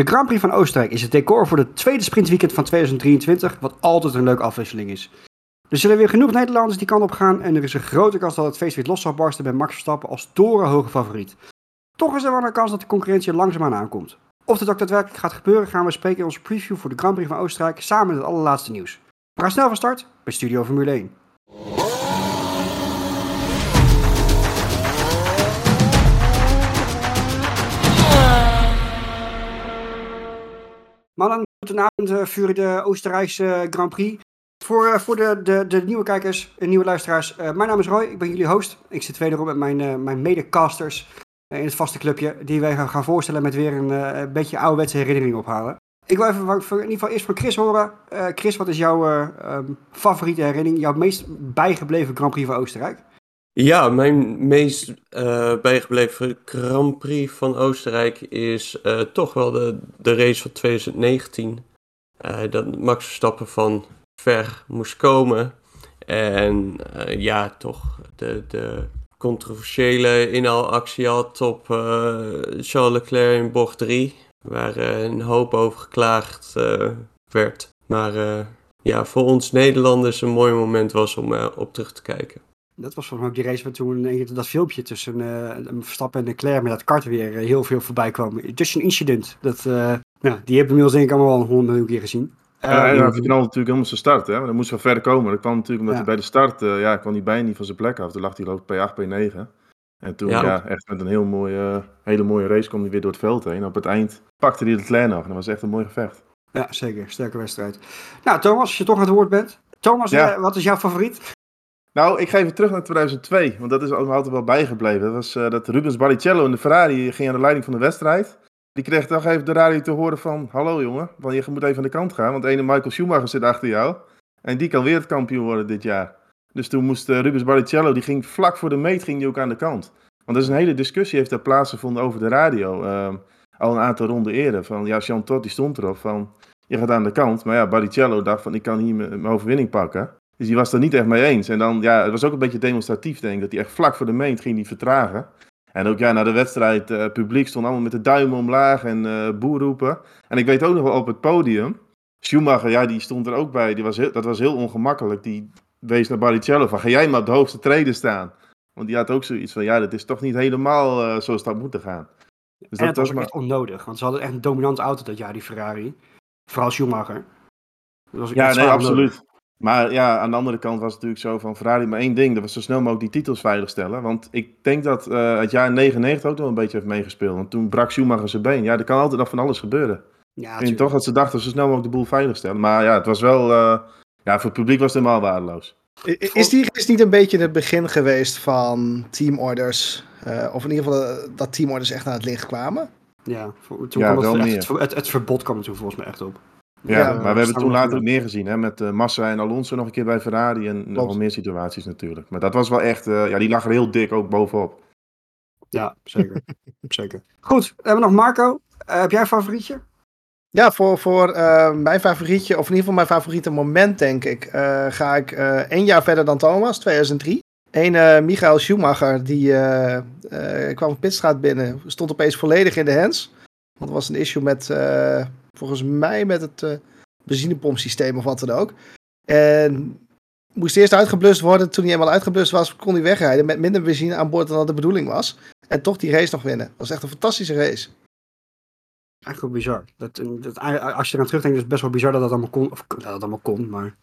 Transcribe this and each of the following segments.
De Grand Prix van Oostenrijk is het decor voor de tweede sprintweekend van 2023, wat altijd een leuke afwisseling is. Er zullen weer genoeg Nederlanders die kant op gaan en er is een grote kans dat het feest weer los zal barsten bij Max Verstappen als torenhoge favoriet. Toch is er wel een kans dat de concurrentie langzaamaan aankomt. Of dit ook daadwerkelijk gaat gebeuren, gaan we spreken in onze preview voor de Grand Prix van Oostenrijk samen met het allerlaatste nieuws. We gaan snel van start bij Studio Formule 1. Mannen, goedenavond de Oostenrijkse Grand Prix. Voor, uh, voor de, de, de nieuwe kijkers en nieuwe luisteraars, uh, mijn naam is Roy, ik ben jullie host. Ik zit wederom met mijn, mijn medecasters in het vaste clubje, die wij gaan, voorstellen met weer een, beetje ouderwetse herinnering ophalen. Ik wil even in ieder geval eerst van Chris horen. Chris, wat is jouw um, favoriete herinnering, jouw meest bijgebleven Grand Prix van Oostenrijk? Ja, mijn meest uh, bijgebleven Grand Prix van Oostenrijk is uh, toch wel de, de race van 2019. Uh, dat Max Verstappen van ver moest komen. En ja, toch de, de controversiële inhaalactie had op Charles Leclerc in bocht 3. Waar een hoop over geklaagd werd. Maar ja, voor ons Nederlanders een mooi moment was om op terug te kijken. Dat was volgens mij ook die race waar toen dat filmpje tussen uh, Verstappen en Leclerc met dat kart weer uh, heel veel voorbij kwam. Dus een incident. Dat, uh, ja, die hebben inmiddels denk ik allemaal wel een honderd miljoen keer gezien. Ja, en dan knalde natuurlijk helemaal zijn start. Hè? Maar dan moest wel verder komen. Dat kwam natuurlijk omdat ja. hij bij de start, ja, kwam hij bijna niet van zijn plek af. Toen lag hij ik P8, P9. En toen, ja, ja echt met een heel mooie, hele mooie race kwam hij weer door het veld heen. Op het eind pakte hij Leclerc nog. En dat was echt een mooi gevecht. Ja, zeker. Sterke wedstrijd. Nou, Thomas, als je toch aan het woord bent. Thomas, wat is jouw favoriet? Nou, ik ga even terug naar 2002, want dat is me altijd wel bijgebleven. Dat was uh, dat Rubens Barrichello in de Ferrari ging aan de leiding van de wedstrijd. Die kreeg toch even de radio te horen van, hallo jongen, want je moet even aan de kant gaan, want ene Michael Schumacher zit achter jou. En die kan wereldkampioen worden dit jaar. Dus toen moest uh, Rubens Barrichello, die ging vlak voor de meet, ging die ook aan de kant. Want er is een hele discussie heeft daar plaatsgevonden over de radio. Uh, al een aantal ronden eerder. Van ja, Jean Todt die stond erop van je gaat aan de kant. Maar ja, Barrichello dacht van ik kan hier mijn overwinning pakken. Dus die was er niet echt mee eens. En dan, ja, het was ook een beetje demonstratief, denk ik. Dat hij echt vlak voor de meet ging die vertragen. En ook ja, na de wedstrijd, uh, publiek stond allemaal met de duimen omlaag en uh, boer roepen. En ik weet ook nog wel op het podium, Schumacher, ja, die stond er ook bij. Die was heel, dat was heel ongemakkelijk. Die wees naar Barrichello van, ga jij maar op de hoogste treden staan. Want die had ook zoiets van, ja, dat is toch niet helemaal uh, zoals dat moet gaan. Dus en dat, was maar... echt onnodig, want ze hadden echt een dominante auto dat jaar, die Ferrari. Vooral Schumacher. ja, nee, absoluut. Maar ja, aan de andere kant was het natuurlijk zo van Ferrari maar één ding. Dat was zo snel mogelijk die titels veiligstellen. Want ik denk dat uh, het jaar 99 ook nog een beetje heeft meegespeeld. Want toen brak Schumacher zijn been. Ja, er kan altijd nog van alles gebeuren. Ja, ik denk toch dat ze dachten zo snel mogelijk de boel veiligstellen. Maar ja, het was wel... Uh, ja, voor het publiek was het helemaal waardeloos. Is die is niet een beetje het begin geweest van teamorders? Uh, of in ieder geval dat teamorders echt aan het licht kwamen? Ja, toen ja, kwam het, het, het, het, verbod kwam er toen volgens mij echt op. Ja, maar we hebben toen later ook meer gezien, hè, met uh, Massa en Alonso nog een keer bij Ferrari en nog wel meer situaties natuurlijk. Maar dat was wel echt, uh, ja, die lag er heel dik ook bovenop. Ja, zeker. zeker. Goed, hebben we nog Marco. Uh, heb jij een favorietje? Ja, voor, voor mijn favorietje, of in ieder geval mijn favoriete moment, denk ik, ga ik één jaar verder dan Thomas, 2003. Een Michael Schumacher, die kwam pitstraat binnen, stond opeens volledig in de hands. Want er was een issue met Volgens mij met het uh, benzinepompsysteem of wat dan ook. En moest eerst uitgeblust worden. Toen hij eenmaal uitgeblust was, kon hij wegrijden met minder benzine aan boord dan dat de bedoeling was. En toch die race nog winnen. Dat was echt een fantastische race. Eigenlijk wel bizar. Dat, dat, als je eraan terugdenkt, is het best wel bizar dat dat allemaal kon. Of dat dat allemaal kon, maar...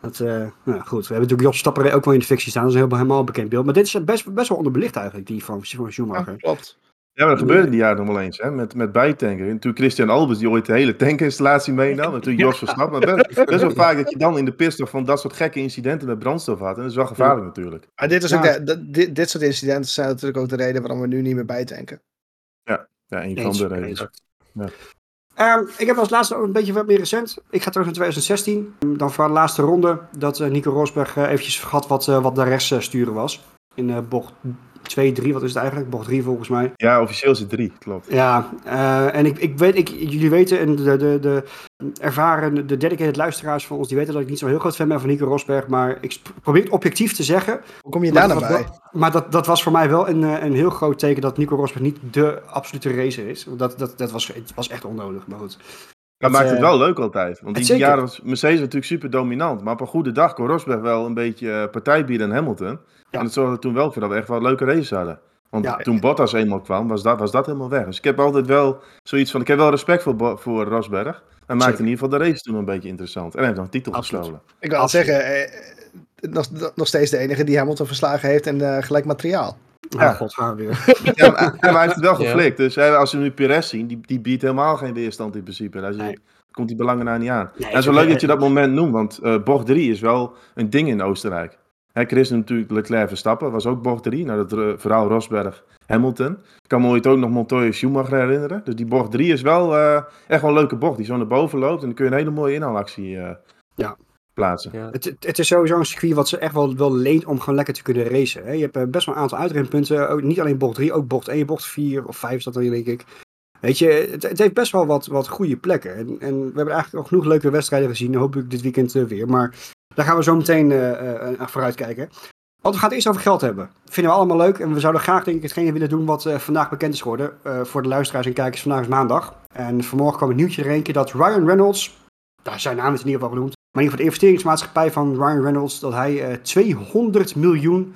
Dat, uh, nou goed, we hebben natuurlijk Jos Stapper ook wel in de fictie staan. Dat is een helemaal bekend beeld. Maar dit is best, best wel onderbelicht eigenlijk, die van, van Schumacher. Ja, klopt. Ja, maar dat gebeurde die jaar nog wel eens, hè, met, met bijtanken. En toen Christian Albers die ooit de hele tankinstallatie meenam, en toen Jos Verstappen. Maar best, best wel vaak dat je dan in de pist van dat soort gekke incidenten met brandstof had. En dat is wel gevaarlijk natuurlijk. Maar dit, is ook de, dit, dit soort incidenten zijn natuurlijk ook de reden waarom we nu niet meer bijtanken. Ja, ja een van de redenen. Ja. Um, ik heb als laatste ook een beetje wat meer recent. Ik ga terug naar 2016. Dan voor de laatste ronde dat uh, Nico Rosberg uh, eventjes vergat wat, uh, wat de rest sturen was. In bocht 2, 3, wat is het eigenlijk? Bocht 3 volgens mij. Ja, officieel is het drie, klopt. Ja, eh, en ik, ik weet, ik, jullie weten, en de, de, de ervaren, de dedicated luisteraars van ons, die weten dat ik niet zo heel groot fan ben van Nico Rosberg. Maar ik probeer het objectief te zeggen. Hoe kom je daar nou bij? wel- Maar dat, dat was voor mij wel een, eh, een heel groot teken dat Nico Rosberg niet de absolute racer is. Want Dat, dat, dat was, het was echt onnodig, maar goed. Dat Het, maakt het eh, wel leuk altijd. Want die zeker. jaren was Mercedes natuurlijk super dominant. Maar op een goede dag kon Rosberg wel een beetje eh, partij bieden aan Hamilton. Ja. En dat zorgde toen wel voor dat we echt wel leuke races hadden. Want Ja. toen Bottas eenmaal kwam, was dat, was dat helemaal weg. Dus ik heb altijd wel zoiets van, ik heb wel respect voor, voor Rosberg. Hij maakte in ieder geval de race toen een beetje interessant. En hij heeft nog een titel Absoluut. gestolen. Ik wil zeggen, eh, nog, nog steeds de enige die Hamilton verslagen heeft en eh, gelijk materiaal. Ja. Oh god, gaan we weer. Ja, maar, ja, maar hij heeft het wel Ja. geflikt. Dus hè, als we nu Perez zien, die, die biedt helemaal geen weerstand in principe. Daar Nee. komt die belangen nou niet aan. Nee, Ja, is wel leuk dat je dat moment noemt, want eh, bocht 3 is wel een ding in Oostenrijk. Hè, Chris natuurlijk Leclerc Verstappen, was ook bocht 3. Nou, dat eh, verhaal Rosberg Hamilton. Ik kan me ooit ook nog Montoya Schumacher herinneren. Dus die bocht 3 is wel eh, echt wel een leuke bocht. Die zo naar boven loopt en dan kun je een hele mooie inhaalactie Ja. Plaatsen. Ja. Het, het- het is sowieso een circuit wat ze echt wel, wel leent om gewoon lekker te kunnen racen. Hè. Je hebt eh, best wel een aantal uitrempunten. Ook, niet alleen bocht 3, ook bocht 1, bocht 4 of 5 is dat dan denk ik. Weet je, het, het heeft best wel wat, wat goede plekken. En, en we hebben eigenlijk al genoeg leuke wedstrijden gezien. Hopelijk dit weekend eh, weer. Maar daar gaan we zo meteen eh eh, naar vooruit kijken. Want we gaan het eerst over geld hebben. Vinden we allemaal leuk. En we zouden graag denk ik hetgene willen doen wat eh, vandaag bekend is geworden. Eh, voor de luisteraars en kijkers, vandaag is maandag. En vanmorgen kwam het nieuwtje er een keer dat Ryan Reynolds, daar zijn naam is in ieder geval genoemd, maar in ieder geval de investeringsmaatschappij van Ryan Reynolds, dat hij eh, 200 miljoen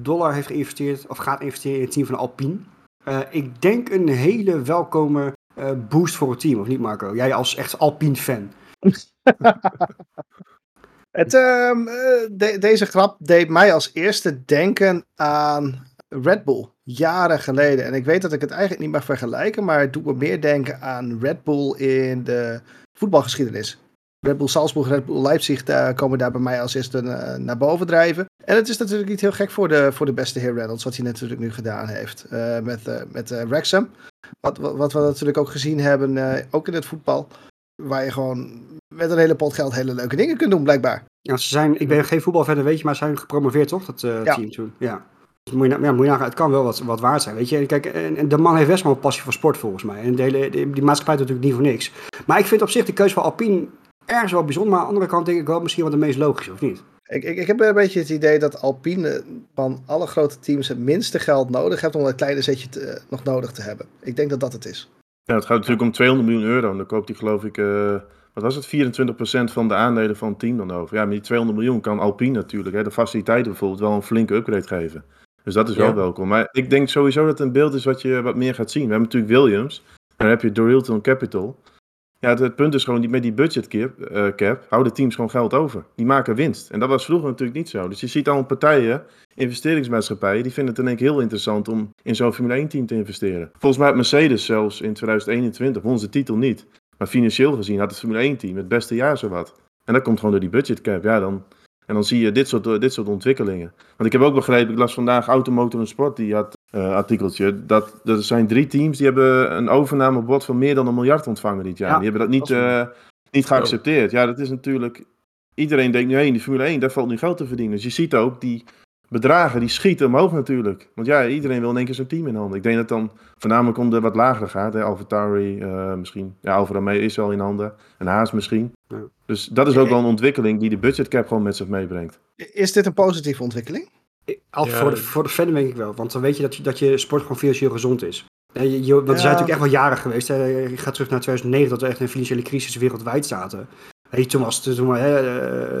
dollar heeft geïnvesteerd, of gaat investeren in het team van Alpine. Eh, ik denk een hele welkome eh, boost voor het team, of niet Marco? Jij als echt Alpine-fan. Het, ehm, eh, de- deze grap deed mij als eerste denken aan Red Bull, jaren geleden. En ik weet dat ik het eigenlijk niet mag vergelijken, maar het doet me meer denken aan Red Bull in de voetbalgeschiedenis. Red Bull Salzburg, Red Bull Leipzig daar komen daar bij mij als eerste eh, naar boven drijven. En het is natuurlijk niet heel gek voor de, voor de beste heer Reynolds, wat hij natuurlijk nu gedaan heeft eh, met, eh, met eh, Wrexham. Wat, wat, wat we natuurlijk ook gezien hebben, eh, ook in het voetbal, waar je gewoon met een hele pot geld hele leuke dingen kunt doen, blijkbaar. Ja, ze zijn, ik ben geen voetbalverder, weet je, maar ze zijn gepromoveerd toch, dat eh, Ja. team toen. Ja. Dus moet je, na- ja, moet je nagaan, het kan wel wat, wat waard zijn, weet je. Kijk, en, en de man heeft best wel een passie voor sport volgens mij. En de hele, die, die maatschappij doet natuurlijk niet voor niks. Maar ik vind op zich de keuze van Alpine ergens wel bijzonder, maar aan de andere kant denk ik wel misschien wel de meest logische, of niet? Ik, ik, ik heb een beetje het idee dat Alpine van alle grote teams het minste geld nodig heeft om dat kleine zetje te- nog nodig te hebben. Ik denk dat dat het is. Ja, het gaat natuurlijk om 200 miljoen euro. En dan koopt hij geloof ik, eh, wat was het, 24% van de aandelen van het team dan over. Ja, met die 200 miljoen kan Alpine natuurlijk, hè, de faciliteiten bijvoorbeeld, wel een flinke upgrade geven. Dus dat is wel Ja. welkom. Maar ik denk sowieso dat het een beeld is wat je wat meer gaat zien. We hebben natuurlijk Williams, dan heb je Dorilton Capital. Ja, het, punt is gewoon, met die budget cap, eh, cap houden teams gewoon geld over. Die maken winst. En dat was vroeger natuurlijk niet zo. Dus je ziet al partijen, investeringsmaatschappijen, die vinden het in één heel interessant om in zo'n Formule 1 team te investeren. Volgens mij had Mercedes zelfs in 2021 won ze titel niet. Maar financieel gezien had het Formule 1 team het beste jaar zowat. En dat komt gewoon door die budget cap. Ja, dan, en dan zie je dit soort, dit soort ontwikkelingen. Want ik heb ook begrepen, ik las vandaag Automotor en Sport, die had eh artikeltje, dat, dat er zijn drie teams die hebben een overnamebod van meer dan een miljard ontvangen dit jaar. Ja, die hebben dat niet, dat eh, niet geaccepteerd. Ja, dat is natuurlijk... Iedereen denkt nu, hé, in de Formule 1, daar valt nu geld te verdienen. Dus je ziet ook, die bedragen, die schieten omhoog natuurlijk. Want ja, iedereen wil in één keer zijn team in handen. Ik denk dat dan voornamelijk om de wat lagere gaat. Hè? Alfa Tauri eh, misschien. Ja, Alfa Romeo is al in handen. En Haas misschien. Ja. Dus dat is ook wel een ontwikkeling die de budgetcap gewoon met zich meebrengt. Is dit een positieve ontwikkeling? Al Ja. voor, de, voor de fan denk ik wel, want dan weet je dat, je dat je sport gewoon financieel gezond is. Ja, je, je, want er zijn natuurlijk echt wel jaren geweest. Hè. Je gaat terug naar 2009, dat we echt in een financiële crisis wereldwijd zaten. Je, toen, was, het- toen, hè,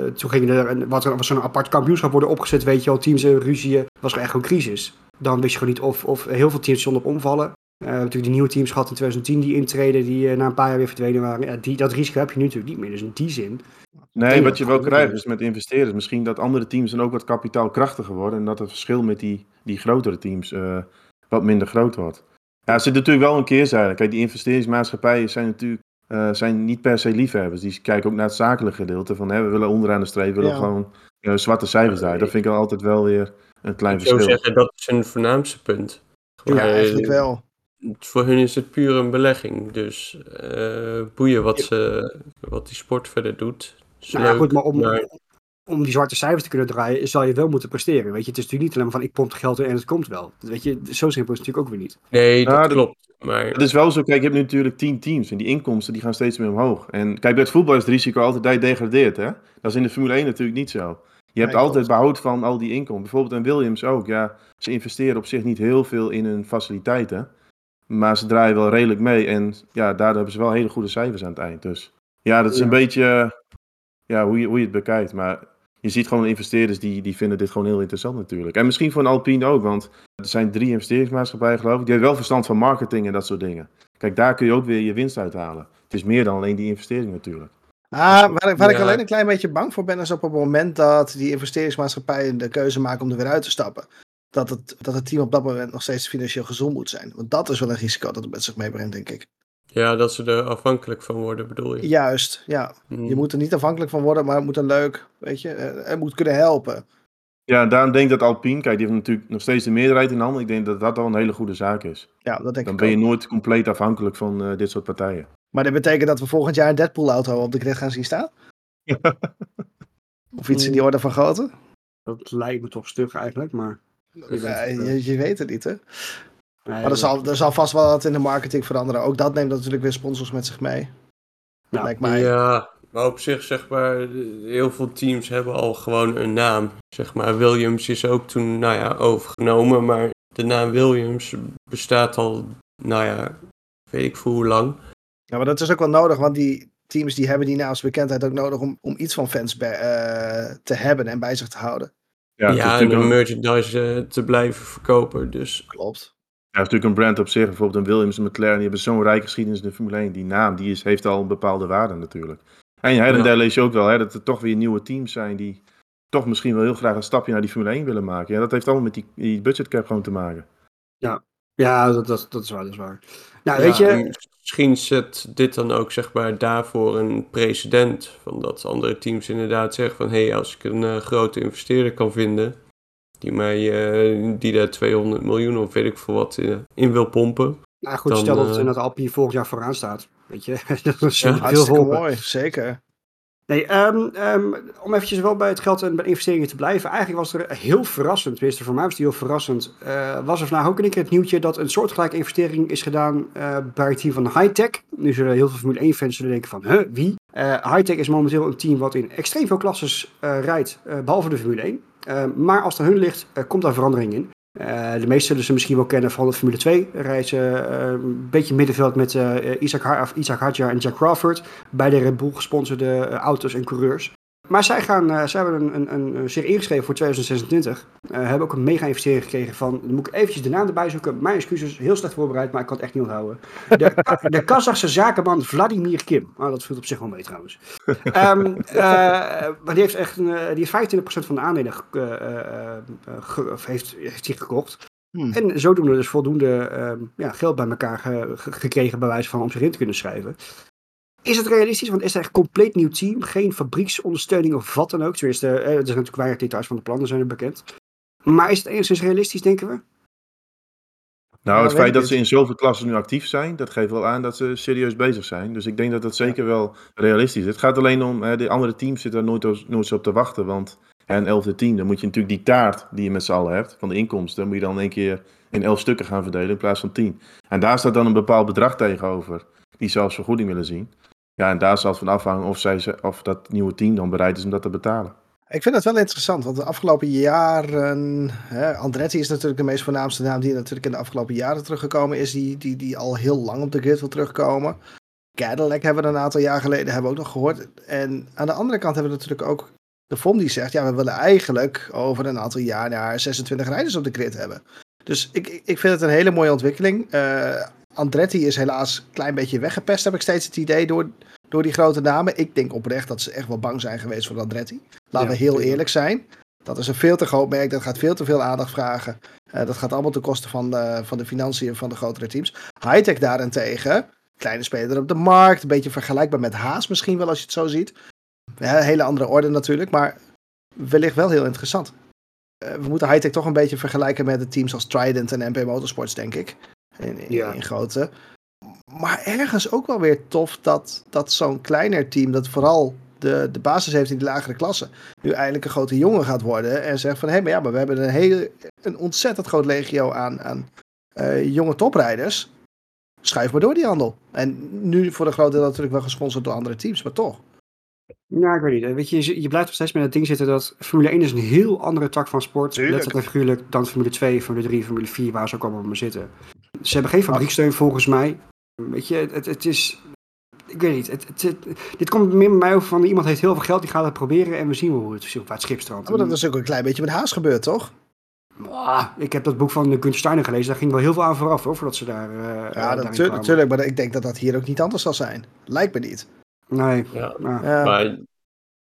eh, toen ging er, wat er was zo'n apart kampioenschap worden opgezet, weet je wel, teams en ruzieën. was er echt een crisis. Dan wist je gewoon niet of, of heel veel teams stonden op omvallen. Eh, we hebben natuurlijk die nieuwe teams gehad in 2010 die intreden, die eh, na een paar jaar weer verdwenen waren. Ja, die, dat risico heb je nu natuurlijk niet meer. Dus in die zin. Nee, wat je wel krijgt is. met investeren. Misschien dat andere teams dan ook wat kapitaalkrachtiger worden. En dat het verschil met die, die grotere teams eh, wat minder groot wordt. Ja, er zit natuurlijk wel een keerzijde. Kijk, die investeringsmaatschappijen zijn natuurlijk eh, zijn niet per se liefhebbers. Die kijken ook naar het zakelijke gedeelte. Van hè, we willen onderaan de streep, we willen Ja. gewoon eh, zwarte cijfers daar. Dat vind ik altijd wel weer een klein Ik zou verschil. zeggen, dat is hun voornaamste punt. Ja, eigenlijk wel. Voor hun is het puur een belegging. Dus eh, boeien wat, ze, wat die sport verder doet. Nou ja, leuk, goed, maar om, maar- om die zwarte cijfers te kunnen draaien, zal je wel moeten presteren. Weet je, het is natuurlijk niet alleen maar van ik pomp het geld in en het komt wel. Weet je, zo simpel is het natuurlijk ook weer niet. Nee, dat klopt. Maar Het is wel zo, kijk, je hebt nu natuurlijk tien teams en die inkomsten die gaan steeds meer omhoog. En kijk, bij het voetbal is het risico altijd dat je degradeert, hè? Dat is in de Formule 1 natuurlijk niet zo. Je hebt altijd behoud van al die inkomsten. Bijvoorbeeld in Williams ook, ja. Ze investeren op zich niet heel veel in hun faciliteiten. Maar ze draaien wel redelijk mee. En ja, daardoor hebben ze wel hele goede cijfers aan het eind. Dus ja, dat is Ja. een beetje ja, hoe, je, hoe je het bekijkt. Maar je ziet gewoon investeerders die, die vinden dit gewoon heel interessant natuurlijk. En misschien voor een Alpine ook, want er zijn drie investeringsmaatschappijen geloof ik. Die hebben wel verstand van marketing en dat soort dingen. Kijk, daar kun je ook weer je winst uithalen. Het is meer dan alleen die investering natuurlijk. Ah, waar, ik- waar ik alleen een klein beetje bang voor ben, is op het moment dat die investeringsmaatschappijen de keuze maken om er weer uit te stappen. Dat het, dat het team op dat moment nog steeds financieel gezond moet zijn. Want dat is wel een risico dat het met zich meebrengt, denk ik. ja, dat ze er afhankelijk van worden, bedoel je? Juist, ja. Hmm. Je moet er niet afhankelijk van worden, maar het moet een leuk, weet je, eh, het moet kunnen helpen. Ja, daarom denk ik dat Alpine, kijk, die heeft natuurlijk nog steeds de meerderheid in handen. Ik denk dat dat al een hele goede zaak is. Ja, dat denk Dan ik ben je nooit compleet afhankelijk van eh, dit soort partijen. Maar dit betekent dat we volgend jaar een Deadpool-auto op de grid gaan zien staan? Of iets in die orde van grootte? Dat lijkt me toch stug eigenlijk, maar... je weet het, Nee, eh, je, je weet het niet, hè? nee, Maar er zal, er zal vast wel wat in de marketing veranderen. Ook dat neemt natuurlijk weer sponsors met zich mee. Ja, Lijkt mij. Ja, maar op zich zeg maar, heel veel teams hebben al gewoon een naam. Zeg maar, Williams is ook toen, nou ja, overgenomen, maar de naam Williams bestaat al, nou ja, weet ik voor hoe lang. Ja, maar dat is ook wel nodig, want die teams die hebben die naamsbekendheid ook nodig om, om iets van fans bij, eh, te hebben en bij zich te houden. Ja, Ja, en de natuurlijk een- merchandise eh, te blijven verkopen, dus Klopt. Ja, is natuurlijk een brand op zich. Bijvoorbeeld een Williams en McLaren, die hebben zo'n rijke geschiedenis in de Formule 1. Die naam, die is, heeft al een bepaalde waarde natuurlijk. En her en Ja. der lees je ook wel hè, dat er toch weer nieuwe teams zijn die toch misschien wel heel graag een stapje naar die Formule 1 willen maken. Ja, dat heeft allemaal met die, die budgetcap gewoon te maken. Ja, dat, dat, dat is waar, dat is waar. Nou, Ja, weet je... en Misschien zet dit dan ook zeg maar daarvoor een precedent. Van dat andere teams inderdaad zeggen van hé, hey, als ik een eh, grote investeerder kan vinden. Die mij eh, die daar 200 miljoen of weet ik veel wat in, in wil pompen. Nou goed, Dan, stel dat, eh, dat Alpine volgend jaar vooraan staat. Weet je, dat is Ja, heel mooi, zeker. Nee, ehm, ehm, om eventjes wel bij het geld en bij investeringen te blijven. Eigenlijk was er heel verrassend, tenminste voor mij was het heel verrassend. eh, was er vandaag ook één keer het nieuwtje dat een soortgelijke investering is gedaan eh, bij het team van Hightech. Nu zullen heel veel Formule 1 fans zullen denken van, huh, wie? Eh Hightech is momenteel een team wat in extreem veel klasses rijdt, eh, behalve de Formule 1. Eh, maar als aan hun ligt, komt daar verandering in. Eh, de meesten zullen ze misschien wel kennen van de Formule 2. Rijden ze eh, een beetje middenveld met eh, Isaac, Ha- Isaac Hadjar en Jack Crawford. Beide Red Bull gesponsorde auto's en coureurs. Maar zij, gaan, eh, zij hebben een, een, een, serie ingeschreven voor 2026. Eh hebben ook een mega investering gekregen van... Dan moet ik eventjes de naam erbij zoeken. Mijn excuses, heel slecht voorbereid, maar ik kan het echt niet onthouden. De, de Kazachse zakenman Vladimir Kim. Oh, dat voelt op zich wel mee trouwens. Ehm, eh, maar die heeft echt een, die heeft 25% van de aandelen ge- of heeft, heeft hij gekocht. Hm. En zodoende dus voldoende ehm, ja, geld bij elkaar ge- ge- gekregen, bij wijze van om zich in te kunnen schrijven. Is het realistisch? Want is er echt een compleet nieuw team? Geen fabrieksondersteuning of wat dan ook? Tenminste, eh, er zijn natuurlijk weinig details van de plannen zijn er bekend. Maar is het enigszins realistisch, denken we? Nou, het feit dat ze in zoveel klassen nu actief zijn, dat geeft wel aan dat ze serieus bezig zijn. Dus ik denk dat dat zeker wel realistisch is. Het gaat alleen om, hè, de andere teams zitten daar nooit, nooit zo op te wachten. Want ja, een elfde team, dan moet je natuurlijk die taart die je met z'n allen hebt, van de inkomsten, moet je dan in één keer in elf stukken gaan verdelen in plaats van tien. En daar staat dan een bepaald bedrag tegenover, die ze als vergoeding willen zien. Ja, en daar zal het van afhangen of, zij, of dat nieuwe team dan bereid is om dat te betalen. Ik vind dat wel interessant, want de afgelopen jaren... Hè, Andretti is natuurlijk de meest voornaamste naam die natuurlijk in de afgelopen jaren teruggekomen is. Die, die, die al heel lang op de grid wil terugkomen. Cadillac hebben we een aantal jaar geleden hebben we ook nog gehoord. En aan de andere kant hebben we natuurlijk ook de FOM die zegt... ja, we willen eigenlijk over een aantal jaar naar 26 rijders op de grid hebben. Dus ik, ik vind het een hele mooie ontwikkeling. Eh, Andretti is helaas een klein beetje weggepest, heb ik steeds het idee, door, door die grote namen. Ik denk oprecht dat ze echt wel bang zijn geweest voor Andretti. Laten Ja, we heel eerlijk zijn. Dat is een veel te groot merk, dat gaat veel te veel aandacht vragen. Eh, dat gaat allemaal ten koste van de, van de financiën van de grotere teams. Hightech daarentegen, kleine speler op de markt, een beetje vergelijkbaar met Haas misschien wel als je het zo ziet. Ja, hele andere orde natuurlijk, maar wellicht wel heel interessant. Eh, we moeten Hightech toch een beetje vergelijken met de teams als Trident en MP Motorsports, denk ik. In, Ja. in grootte. Maar ergens ook wel weer tof dat, dat zo'n kleiner team, dat vooral de, de basis heeft in die lagere klasse, nu eindelijk een grote jongen gaat worden en zegt van hé, maar ja, maar we hebben een, hele, een ontzettend groot legio aan, aan eh, jonge toprijders. Schuif maar door die handel. En nu voor de grote deel natuurlijk wel gesponsord door andere teams, maar toch. Ja, ik weet niet. Weet je, je, blijft nog steeds met het ding zitten dat Formule 1 is een heel andere tak van sport. Tuurlijk. Letterlijk en figuurlijk dan Formule 2, Formule 3, Formule 4, waar ze ook allemaal maar zitten. Ze hebben geen fabrieksteun volgens mij. Weet je, het, het is... Ik weet niet. Het, het, het- dit komt meer bij mij over van iemand heeft heel veel geld, die gaat het proberen en we zien wel hoe het, waar het schip strandt. Maar dat is ook een klein beetje met Haas gebeurd, toch? Ik heb dat boek van Gunther Steiner gelezen, daar ging wel heel veel aan vooraf hoor, voordat ze daar... eh, Ja, natuurlijk, kwamen. natuurlijk, maar ik denk dat dat hier ook niet anders zal zijn. Lijkt me niet. Nee, Ja, Ja. maar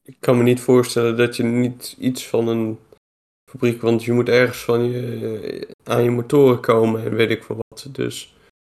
ik kan me niet voorstellen dat je niet iets van een fabriek, want je moet ergens van je, aan je motoren komen en weet ik veel wat. Dus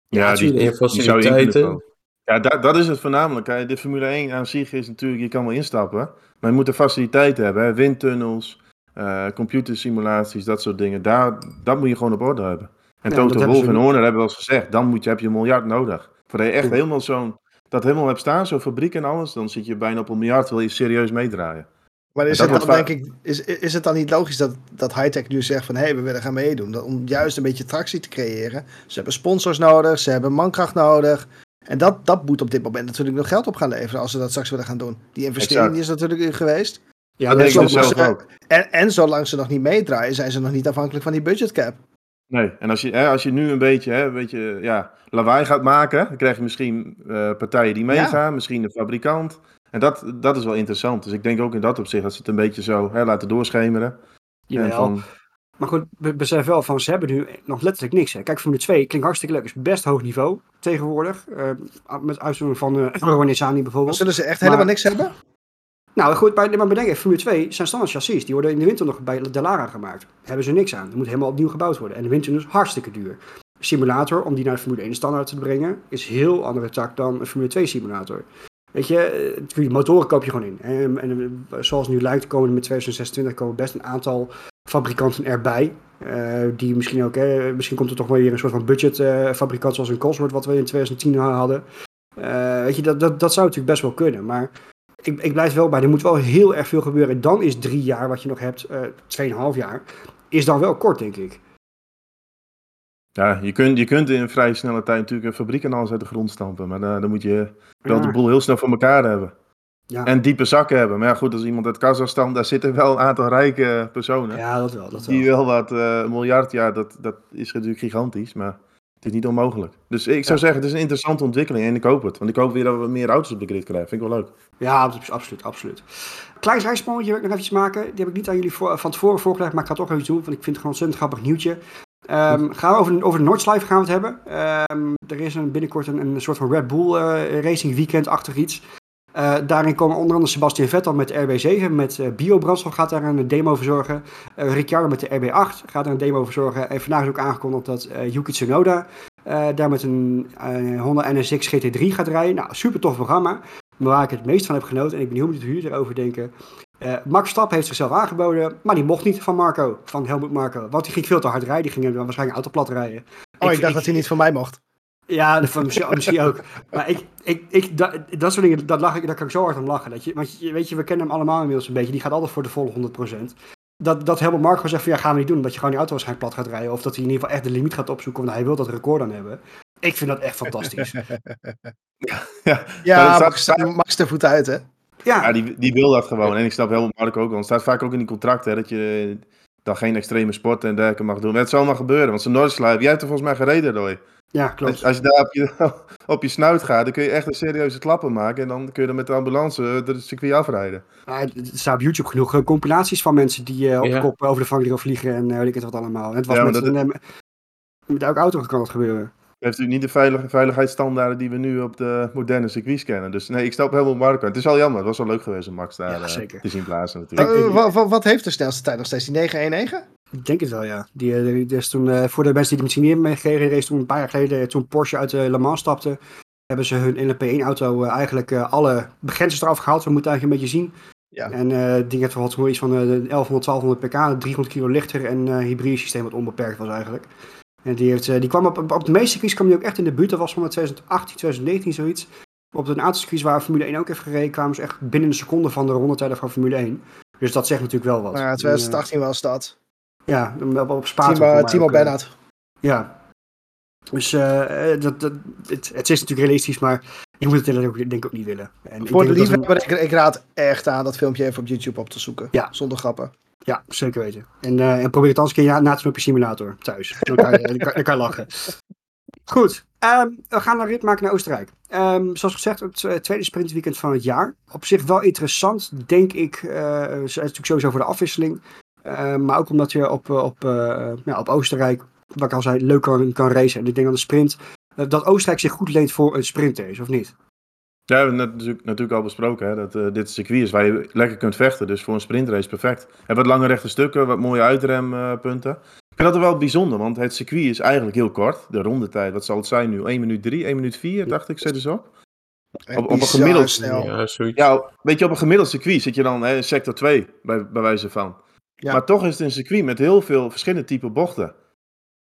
Ja, die, faciliteiten. Ja, dat, dat is het voornamelijk. Hè. De Formule 1 aan zich is natuurlijk, je kan wel instappen, maar je moet de faciliteiten hebben. Hè. Windtunnels, eh computersimulaties, dat soort dingen. Daar, dat moet je gewoon op orde hebben. En Ja, Toto ze en. Horner hebben wel eens gezegd, dan moet je, heb je een miljard nodig. Voordat je echt Ja. helemaal zo'n, dat helemaal hebt staan, zo'n fabriek en alles, dan zit je bijna op een miljard, wil je serieus meedraaien. Maar is het dan, denk ik, is, is het dan niet logisch dat, dat Hightech nu zegt van hé, hey, we willen gaan meedoen? Dat, om juist een beetje tractie te creëren. Ze hebben sponsors nodig, ze hebben mankracht nodig. En dat, dat moet op dit moment natuurlijk nog geld op gaan leveren als ze dat straks willen gaan doen. Die investering Exact. is natuurlijk geweest. ja, dat denk ik dus zelf ook. En, en zolang ze nog niet meedraaien, zijn ze nog niet afhankelijk van die budgetcap. Nee, en als je, hè, als je nu een beetje, hè, een beetje ja, lawaai gaat maken, dan krijg je misschien eh, partijen die meegaan, misschien een fabrikant. En dat, dat is wel interessant. Dus ik denk ook in dat opzicht dat ze het een beetje zo hè, laten doorschemeren. En Jawel. van, Maar goed, besef wel van, ze hebben nu nog letterlijk niks. Hè. Kijk, Formule 2 klinkt hartstikke leuk. Is best hoog niveau tegenwoordig. Eh, met uitzondering van eh Maar bijvoorbeeld. zullen ze echt Maar- helemaal niks hebben? Nou goed, maar, maar bedenk even, Formule 2 zijn standaard chassis. Die worden in de winter nog bij de Lara gemaakt. Daar hebben ze niks aan. Dat moet helemaal opnieuw gebouwd worden. En de winter is hartstikke duur. Simulator, om die naar de Formule 1 standaard te brengen, is heel andere tak dan een Formule 2 simulator. Weet je, eh, die motoren koop je gewoon in. En, en zoals nu lijkt, komen met 2026 komen best een aantal fabrikanten erbij. Eh, die misschien ook, eh, misschien komt er toch wel weer een soort van budgetfabrikant fabrikant zoals een Cosworth, wat we in 2010 hadden. Eh, weet je, dat, dat, dat zou natuurlijk best wel kunnen. Maar ik, ik blijf wel bij, er moet wel heel erg veel gebeuren. En dan is drie jaar wat je nog hebt, eh 2,5 jaar, is dan wel kort, denk ik. Ja, je, kunt, je kunt in vrij snelle tijd natuurlijk een fabriek en alles uit de grond stampen. Maar dan, dan moet je wel de boel heel snel voor elkaar hebben. Ja. En diepe zakken hebben. Maar ja, goed, als iemand uit Kazachstan, daar zitten wel een aantal rijke personen. Ja, dat wel. Dat wel. Die wel wat, eh, een miljard, ja, dat, dat is natuurlijk gigantisch. Maar het is niet onmogelijk. Dus ik zou Ja. zeggen, het is een interessante ontwikkeling en ik hoop het. Want ik hoop weer dat we meer auto's op de grid krijgen. Vind ik wel leuk. Ja, abs- absoluut, absoluut. Klein zijsprongetje wil ik nog even maken. Die heb ik niet aan jullie voor, van tevoren voorgelegd, maar ik ga het toch even doen, want ik vind het gewoon een ontzettend grappig nieuwtje. Ehm, gaan we over, over de Noordslijf gaan we het hebben. Ehm, er is een, binnenkort een, een soort van Red Bull eh, Racing Weekend-achtig iets. Eh, daarin komen onder andere Sebastian Vettel met de RB7. Met biobrandstof gaat daar een demo verzorgen. Eh Ricciardo met de RB8 gaat er een demo verzorgen. En vandaag is ook aangekondigd dat Yuki Tsunoda daar met een Honda NSX GT3 gaat rijden. Nou, super tof programma. Maar waar ik het meest van heb genoten, en ik ben heel benieuwd hoe jullie erover denken. Eh, Max Stap heeft zichzelf aangeboden, maar die mocht niet van Marco, van Helmut Marco. Want die ging veel te hard rijden, die ging hem dan waarschijnlijk autoplat rijden. Oh, ik, dacht dat hij niet van mij mocht. Ja, van misschien, misschien ook. Maar ik, ik, ik, dat, dat soort dingen, dat lach ik, daar kan ik zo hard om lachen. Dat je, want je, weet je, we kennen hem allemaal inmiddels een beetje. Die gaat altijd voor de volle 100%. Dat, dat Helmut Marco zegt van ja, gaan we niet doen. Dat je gewoon die auto waarschijnlijk plat gaat rijden. Of dat hij in ieder geval echt de limiet gaat opzoeken. Want hij wil dat record dan hebben. Ik vind dat echt fantastisch. Ja, Ja, Maar Max, Max de voet uit, hè? Ja, Ja, die, die wil dat gewoon. En ik snap helemaal Mark ook wel. Het staat vaak ook in die contracten hè, dat je dan geen extreme sporten en dergelijke mag doen. Maar het zal maar gebeuren. Want zo'n Noordslijf, jij hebt er volgens mij gereden, Roy. ja klopt. Als, als je daar op je, op je snuit gaat, dan kun je echt een serieuze klappen maken. En dan kun je er met de ambulance eh, het circuit afrijden. Ja, er staat op YouTube genoeg eh, compilaties van mensen die eh, op de Ja. kop over de vangrail vliegen en eh, weet ik het wat allemaal. En het was Ja, met, een, eh, met elke auto kan dat gebeuren. Het heeft natuurlijk niet de veilig, veiligheidsstandaarden die we nu op de moderne circuits kennen. Dus nee, ik snap helemaal Marco. Het is wel jammer. Het was wel leuk geweest om Max daar Ja, eh, te zien plaatsen natuurlijk. Eh, wa- wa- wat heeft de snelste tijd nog steeds? Die 919? Ik denk het wel, ja. Die, eh, die, die is toen, eh, voor de mensen die er misschien niet meer meegekregen race, toen een paar jaar geleden, toen Porsche uit de Le Mans stapte, hebben ze hun LMP1-auto eigenlijk alle begrenzers eraf gehaald. We moeten eigenlijk een beetje zien. Ja. En eh het ding heeft wel iets van eh, 1100, 1200 pk, 300 kilo lichter en eh hybride systeem wat onbeperkt was eigenlijk. En die, heeft, eh, die kwam op, op, op de meeste circuits kwam die ook echt in de buurt. Dat was van 2018, 2019 zoiets. Op een aantal circuits waar Formule 1 ook heeft gereden, kwamen ze echt binnen een seconde van de rondetijden van Formule 1. Dus dat zegt natuurlijk wel wat. Ja, 2018 was dat. Ja, op, op Spa. Timo, Timo eh, Bennett. Ja. Dus eh, eh, dat, dat, het, het is natuurlijk realistisch, maar je moet het ook, denk ik ook niet willen. En ik Voor de dat een- liefhebber, ik, ik raad echt aan dat filmpje even op YouTube op te zoeken. Ja. Zonder grappen. Ja, zeker weten. En, eh, en probeer het anders een keer na te op je simulator thuis. Dan kan je, dan kan, je lachen. Goed, ehm, we gaan een rit maken naar Oostenrijk. Ehm, zoals gezegd, het eh, tweede sprintweekend van het jaar. Op zich wel interessant, denk ik. eh, het is natuurlijk sowieso voor de afwisseling. Eh, maar ook omdat je op, op, ja, op Oostenrijk, wat ik al zei, leuk kan, racen. En ik denk aan de sprint, dat Oostenrijk zich goed leent voor een sprintrace, of niet? Ja, we hebben het natuurlijk, natuurlijk al besproken hè, dat eh, dit een circuit is waar je lekker kunt vechten. Dus voor een sprintrace perfect. En wat lange rechte stukken, wat mooie uitrempunten. ik vind dat wel bijzonder, want het circuit is eigenlijk heel kort. De rondetijd, wat zal het zijn nu? 1 minuut 3, 1 minuut 4, dacht ik, zet eens op. Op- op een gemiddeld- snel. Ja, weet je, op een gemiddeld circuit zit je dan hè, in sector 2, bij, bij wijze van. Ja. Maar toch is het een circuit met heel veel verschillende type bochten.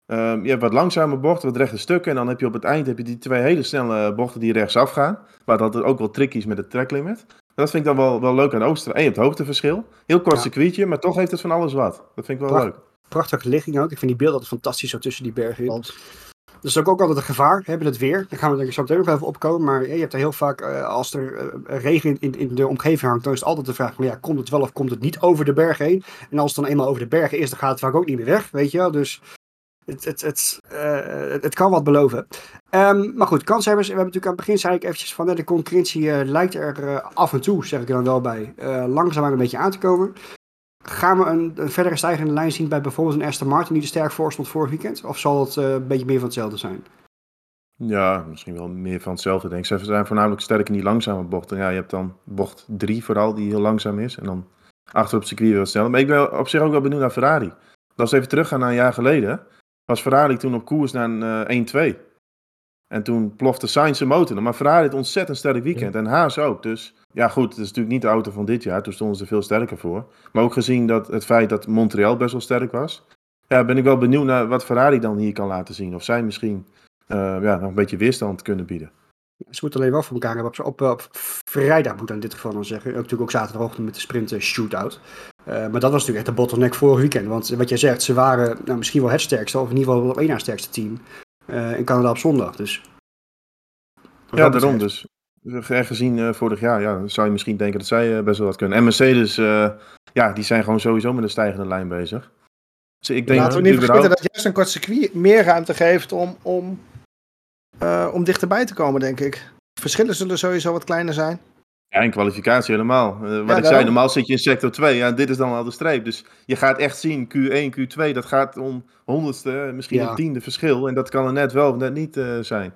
Ehm, je hebt wat langzame bochten, wat rechte stukken. En dan heb je op het eind heb je die twee hele snelle bochten die rechtsaf gaan. Waar dat ook wel tricky is met het tracklimit. Dat vind ik dan wel, wel leuk aan Oostenrijk. En je hebt hoogteverschil. Heel kort Ja. circuitje, maar toch heeft het van alles wat. Dat vind ik wel Pracht- leuk. Prachtige ligging ook. Ik vind die beelden altijd fantastisch zo tussen die bergen. Klopt. Dat is ook, ook altijd een gevaar, hebben het weer. Daar gaan we denk ik zo meteen nog even opkomen. Maar je hebt er heel vaak, eh, als er eh, regen in, in de omgeving hangt, dan is het altijd de vraag: van, ja, komt het wel of komt het niet over de berg heen? En als het dan eenmaal over de bergen is, dan gaat het vaak ook niet meer weg, weet je wel. Dus het, het, eh, het, het kan wat beloven. Ehm, maar goed, kanshebbers. We hebben natuurlijk aan het begin zei ik eventjes van, de concurrentie eh, lijkt er eh, af en toe, zeg ik er dan wel bij, langzaamaan een beetje aan te komen. Gaan we een, een verdere stijgende lijn zien bij bijvoorbeeld een Aston Martin die er sterk voor stond vorig weekend? Of zal het een beetje meer van hetzelfde zijn? Ja, misschien wel meer van hetzelfde denk ik. Ze zijn voornamelijk sterk in die langzame bochten. Ja, je hebt dan bocht 3 vooral, die heel langzaam is. En dan achter op circuit wat sneller. Maar ik ben op zich ook wel benieuwd naar Ferrari. Als we even teruggaan naar een jaar geleden, was Ferrari toen op koers naar een eh, 1-2. En toen plofte Sainz zijn motor. Maar Ferrari had een ontzettend sterk weekend. En Haas ook. Dus ja, goed, het is natuurlijk niet de auto van dit jaar. Toen stonden ze er veel sterker voor. Maar ook gezien dat het feit dat Montreal best wel sterk was. Ja, ben ik wel benieuwd naar wat Ferrari dan hier kan laten zien. Of zij misschien eh, ja, nog een beetje weerstand kunnen bieden. Ze moeten alleen wel voor elkaar hebben. Op, op, op vrijdag moet ik in dit geval dan zeggen. Ook natuurlijk ook zaterdagochtend met de sprint shootout. Eh, maar dat was natuurlijk echt de bottleneck vorig weekend. Want wat jij zegt, ze waren nou, misschien wel het sterkste. Of in ieder geval wel op één na sterkste team. eh, in Canada op zondag. Dus. Wat Ja, daarom dus. Eh, Gezien eh, vorig jaar, ja, zou je misschien denken dat zij eh, best wel wat kunnen. En Mercedes, eh, ja, die zijn gewoon sowieso met een stijgende lijn bezig. Dus ik denk Laten we niet überhaupt- vergeten dat juist een kort circuit meer ruimte geeft om, om, eh, om dichterbij te komen, denk ik. Verschillen zullen sowieso wat kleiner zijn. Ja, in kwalificatie helemaal. Eh, wat ik zei, normaal zit je in sector 2. Ja, dit is dan al de streep. Dus je gaat echt zien, Q1, Q2, dat gaat om honderdste, eh, misschien Ja. een tiende verschil. En dat kan er net wel of net niet eh, zijn.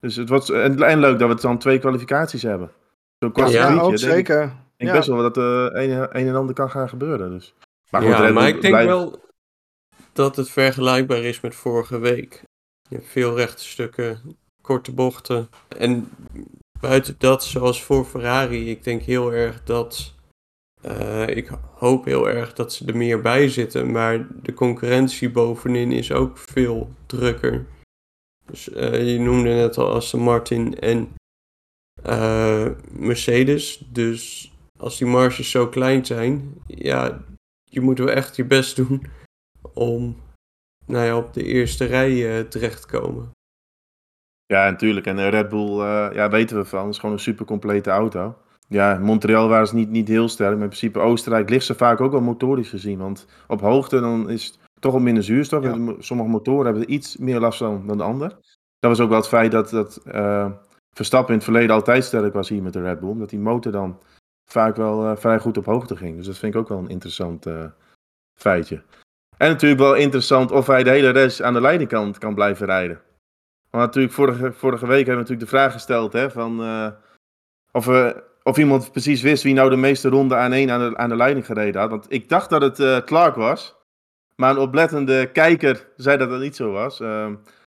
Dus het wordt, en, en leuk dat we het dan twee kwalificaties hebben. Zo'n kort Ja, ook zeker. Ik denk Ja. best wel dat er een, een en ander kan gaan gebeuren. Dus. Maar goed, ja, Red maar Bull ik denk blijft- wel dat het vergelijkbaar is met vorige week. Je hebt veel rechte stukken, korte bochten. En buiten dat, zoals voor Ferrari, ik denk heel erg dat. eh, ik hoop heel erg dat ze er meer bij zitten. Maar de concurrentie bovenin is ook veel drukker. Dus eh, je noemde net al Aston Martin en eh, Mercedes. Dus als die marges zo klein zijn, ja, je moet wel echt je best doen om nou ja, op de eerste rij terecht te komen. Ja, natuurlijk. En eh, Red Bull, eh, ja, weten we van. Het is gewoon een super complete auto. Ja, Montreal waren ze niet, niet heel sterk. Maar in principe Oostenrijk ligt ze vaak ook wel motorisch gezien. Want op hoogte dan is het toch wel minder zuurstof. Ja. Sommige motoren hebben er iets meer last van dan de ander. Dat was ook wel het feit dat, dat eh, Verstappen in het verleden altijd sterk was hier met de Red Bull. Omdat die motor dan vaak wel vrij goed op hoogte ging. Dus dat vind ik ook wel een interessant feitje. En natuurlijk wel interessant of hij de hele race aan de leiding kan, kan blijven rijden. Want natuurlijk, vorige, vorige week hebben we natuurlijk de vraag gesteld hè, van, eh, of, of iemand precies wist wie nou de meeste ronden aan één aan de, aan de leiding gereden had. Want ik dacht dat het eh, Clark was. Maar een oplettende kijker zei dat dat niet zo was. Ehm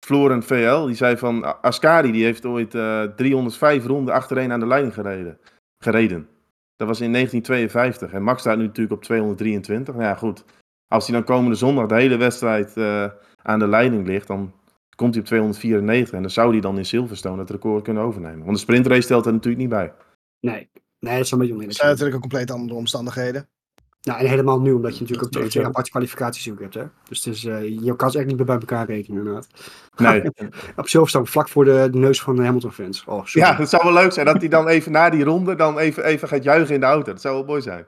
Floren VL, die zei van "A- Ascari, die heeft ooit eh, 305 ronden achtereen aan de leiding gereden. gereden. Dat was in 1952. En Max staat nu natuurlijk op 223. Nou ja, goed. Als hij dan komende zondag de hele wedstrijd eh, aan de leiding ligt, dan komt hij op 294 en dan zou hij dan in Silverstone het record kunnen overnemen. Want de sprintrace stelt er natuurlijk niet bij. Nee, nee, dat is een beetje Dat oneerlijk. zijn natuurlijk ook compleet andere omstandigheden. Nou, en helemaal nu, omdat je natuurlijk ook twee, Dat twee ja. aparte kwalificaties ook hebt. Hè? Dus het is, eh, je kan ze echt niet meer bij elkaar rekenen inderdaad. Nee. Op Silverstone, vlak voor de, de neus van de Hamilton-fans. Oh, sorry. ja, het zou wel leuk zijn dat hij dan even na die ronde dan even, even gaat juichen in de auto. Dat zou wel mooi zijn.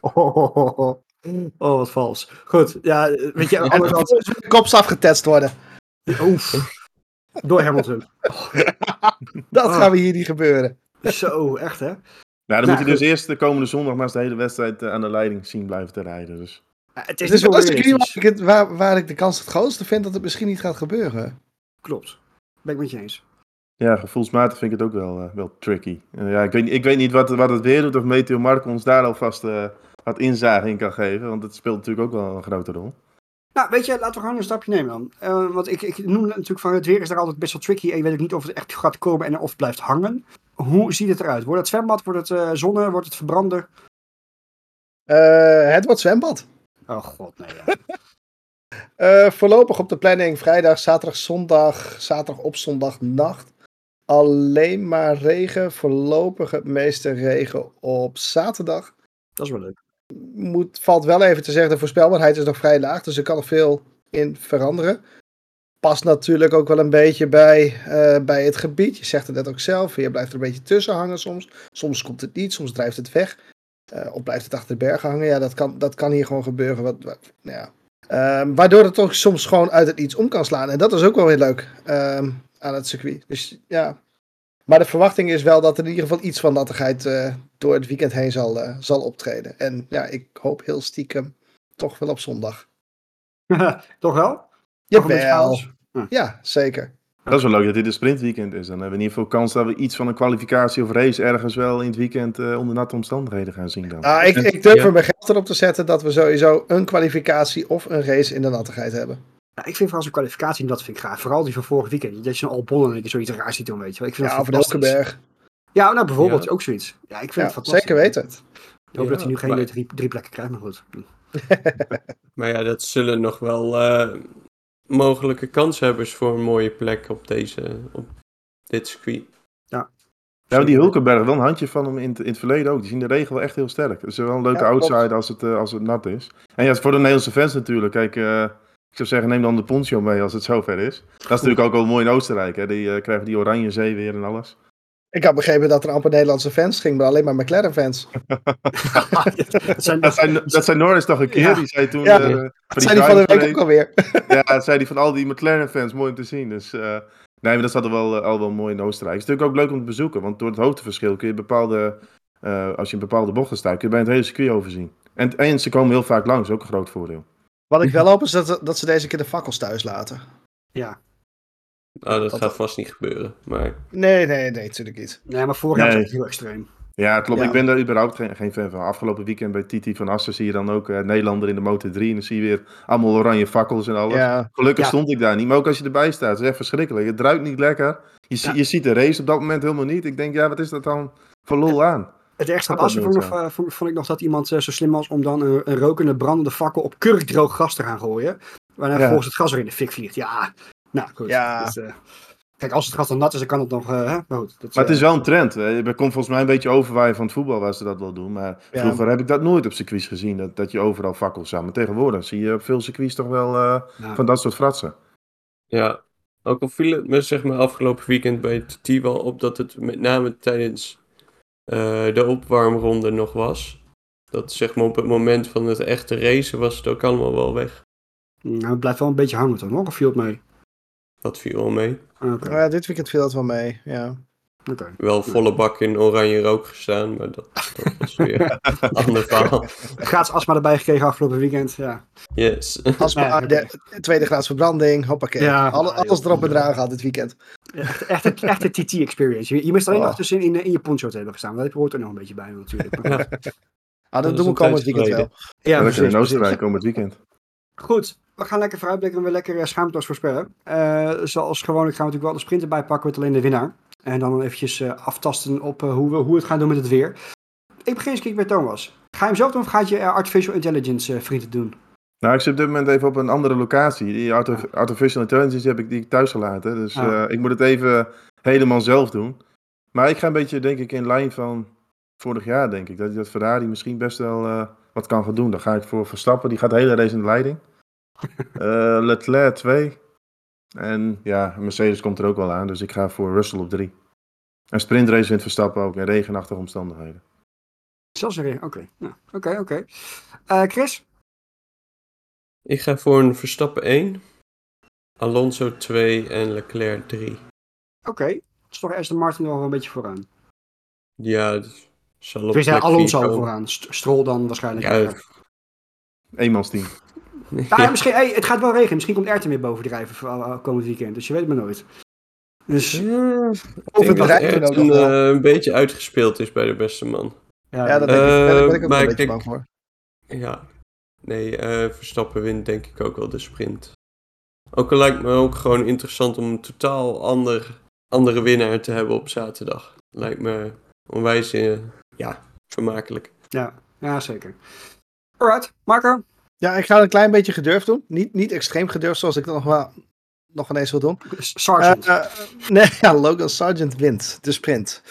Oh, oh, oh, oh. Oh, wat vals. Goed, ja, weet je, En anders kopstaf getetst worden. Oef. Door Hamilton. Dat gaan we hier niet gebeuren. Zo, echt hè? Nou, dan Nou, moet hij dus eerst de komende zondag maar eens de hele wedstrijd eh, aan de leiding zien blijven te rijden. Dus. Het is is wel een circuit onrealistisch. waar ik, het, waar, waar ik de kans het grootste vind dat het misschien niet gaat gebeuren. Klopt. Ben ik met je eens. Ja, gevoelsmatig vind ik het ook wel, eh, wel tricky. Ja, ik, weet, niet- ik weet niet wat, wat het weer doet of Meteo Marco ons daar alvast eh wat inzage in kan geven. Want het speelt natuurlijk ook wel een grote rol. Nou, weet je, laten we gewoon een stapje nemen dan. Eh, want ik, ik noem natuurlijk van het weer is daar altijd best wel tricky. En je weet ook niet of het echt gaat komen en of het blijft hangen. Hoe ziet het eruit? Wordt het zwembad? Wordt het eh zonne? Wordt het verbranden? Eh, het wordt zwembad. Oh god, nee. Ja. Voorlopig op de planning vrijdag, zaterdag, zondag, zaterdag op zondagnacht. Alleen maar regen. Voorlopig het meeste regen op zaterdag. Dat is wel leuk. Moet, valt wel even te zeggen, de voorspelbaarheid is nog vrij laag. Dus er kan er veel in veranderen. Past natuurlijk ook wel een beetje bij, eh, bij het gebied. Je zegt het net ook zelf. Je blijft er een beetje tussen hangen soms. Soms komt het niet, soms drijft het weg. Eh, of blijft het achter de bergen hangen. Ja, dat kan, dat kan hier gewoon gebeuren. Wat, nou ja. Ehm, waardoor het toch soms gewoon uit het niets om kan slaan. En dat is ook wel weer leuk ehm, aan het circuit. Dus ja. Maar de verwachting is wel dat er in ieder geval iets van nattigheid eh, door het weekend heen zal, eh, zal optreden. En ja, ik hoop heel stiekem toch wel op zondag. Toch wel? Jawel. chaos? Ja, zeker. Dat is wel leuk dat dit een sprintweekend is. Dan hebben we in ieder geval kans dat we iets van een kwalificatie of race ergens wel in het weekend eh, onder natte omstandigheden gaan zien dan. Ah, ik, ik durf ja. er mijn geld erop te zetten dat we sowieso een kwalificatie of een race in de nattigheid hebben. Ja, ik vind vooral zo'n kwalificatie, dat vind ik gaaf. Vooral die van vorig weekend. Dat je zo'n Albon en ik zoiets raars ziet doen, weet je wel. Ik vind Ja, dat. Ja, nou bijvoorbeeld Ja. ook zoiets. Ja, ik vind Ja, het fantastisch. zeker weten. Ik hoop dat hij nu Ja, geen maar- eh, drie, drie plekken krijgt, maar goed. Maar ja, dat zullen nog wel eh, mogelijke kanshebbers voor een mooie plek op, deze, op dit circuit. Ja, maar die Hulkenberg, wel een handje van hem in, het- in het verleden ook. Die zien de regen wel echt heel sterk. Het is wel een leuke Ja, outsider als het, eh, als het nat is. En ja, voor de Nederlandse fans natuurlijk. Kijk, eh, zou zeggen, neem dan de poncho mee als het zover is. Dat is natuurlijk ook wel mooi in Oostenrijk. Hè? Die eh, krijgen die oranje zee weer en alles. Ik had begrepen dat er amper Nederlandse fans ging, maar alleen maar McLaren-fans. dat zijn, Dat zijn, dat zijn Norris toch een keer. Ja. Die zei toen... Ja. eh, Dat voor zijn die van de week ook alweer. Ja, dat zei die van al die McLaren-fans. Mooi om te zien. Dus eh, nee, maar dat zat er wel, al wel mooi in Oostenrijk. Het is natuurlijk ook leuk om te bezoeken. Want door het hoogteverschil kun je bepaalde... eh, als je in bepaalde bochten staat, kun je bij het hele circuit overzien. En, en ze komen heel vaak langs. Ook een groot voordeel. Wat ik wel hoop is dat, dat ze deze keer de fakkels thuis laten. ja. Nou, dat Dat- gaat vast niet gebeuren. Maar Nee, nee, nee, natuurlijk niet. Nee, maar vorig jaar was het heel extreem. Ja, klopt. Ja. Ik ben daar überhaupt geen, geen fan van. Afgelopen weekend bij Titi van Assen zie je dan ook eh, Nederlander in de Motor 3. En dan zie je weer allemaal oranje fakkels en alles. Ja, Gelukkig Ja. stond ik daar niet. Maar ook als je erbij staat, het is echt verschrikkelijk. Het ruikt niet lekker. Je, je ziet de race op dat moment helemaal niet. Ik denk, ja, wat is dat dan voor lol aan? Het ergste Dat was vond, ik nog, eh, vond, vond ik nog dat iemand eh, zo slim was om dan een, een rokende brandende fakkel op kurkdroog gas te gaan gooien. Waarna Ja. vervolgens het gas weer in de fik vliegt. Ja, nou goed. Ja. Dus, eh, kijk, als het gas dan nat is, dan kan het nog... eh, hè? Maar, goed, dat, Maar het is eh, wel een trend. Er komt volgens mij een beetje overwaaien van het voetbal waar ze dat wel doen. Maar Ja. vroeger heb ik dat nooit op circuits gezien. Dat, dat je overal fakkels zag. Maar tegenwoordig zie je op veel circuits toch wel eh, van dat soort fratsen. ja, ook al viel het me zeg maar afgelopen weekend bij TT wel op dat het met name tijdens eh, de opwarmronde nog was. Dat zeg maar op het moment van het echte racen was het ook allemaal wel weg. nou, het blijft wel een beetje hangen toch nog? Of viel het mee? Dat viel al mee. Ah, dit weekend viel dat wel mee. Ja. Wel volle bak in oranje rook gestaan, maar dat, dat was weer een ander verhaal. Gratis astma erbij gekregen afgelopen weekend. Ja. Yes. Oké. de tweede graads verbranding, hoppakee. Ja. Alle, alles erop en eraan gehad dit weekend. Echt, echt, een- echt een TT-experience. Je, je mist alleen Oh. nog tussen in, in je poncho te hebben gestaan. Dat hoort er nog een beetje bij natuurlijk. Maar. Ah, dat doen we komend weekend wel. geleden. Ja, Ja, lekker precies, in. Oostenrijk komend weekend. Goed, we gaan lekker vooruitblikken en weer lekker uh, schaamteloos voorspellen. Eh, zoals gewoonlijk gaan we natuurlijk wel de sprint erbij pakken met alleen de winnaar. En dan eventjes eh, aftasten op eh, hoe we hoe we het gaan doen met het weer. Ik begin eens kijken bij Thomas. Ga je hem zelf doen of gaat je eh, artificial intelligence vrienden doen? Nou, ik zit op dit moment even op een andere locatie. Die artif- artificial intelligence heb ik die thuis gelaten. Dus Ah. ik moet het even helemaal zelf doen. Maar ik ga een beetje, denk ik, in lijn van vorig jaar, denk ik. Dat, dat Ferrari misschien best wel wat kan gaan doen. Dan ga ik voor Verstappen. Die gaat de hele race in de leiding. Eh, Leclerc 2. En ja, Mercedes komt er ook wel aan. Dus ik ga voor Russell op 3. En sprintrace wint Verstappen ook in regenachtige omstandigheden. Zelfs een Oké, nou, oké, oké. Eh, Chris? Ik ga voor een Verstappen 1, Alonso 2 en Leclerc 3. Oké. Dat is toch Aston Martin nog wel een beetje vooraan. Ja, dat zal op Alonso vooraan. St- Stroll dan waarschijnlijk. Ja, Ja, Eenmansteam. Nou ja, misschien, hey, het gaat wel regenen. Misschien komt Erten weer bovendrijven voor, uh, komend weekend. Dus je weet het maar nooit. Dus Ja, Of denk dat Ayrton nog wel. eh, een beetje uitgespeeld is bij de beste man. ja, Ja, dat denk ik. Daar ben ik- ook Eh, een beetje bang voor. Ja, nee, eh, Verstappen wint denk ik ook wel de sprint. Ook al lijkt me ook gewoon interessant om een totaal ander, andere winnaar te hebben op zaterdag. Lijkt me onwijs, eh, ja, vermakelijk. ja, ja, zeker. Alright, Marco? Ja, ik ga het een klein beetje gedurfd doen. Niet, niet extreem gedurfd zoals ik dat nog wel nog ineens wil doen. Sargent. Eh, eh, nee, ja, Logan Sargent wint de sprint.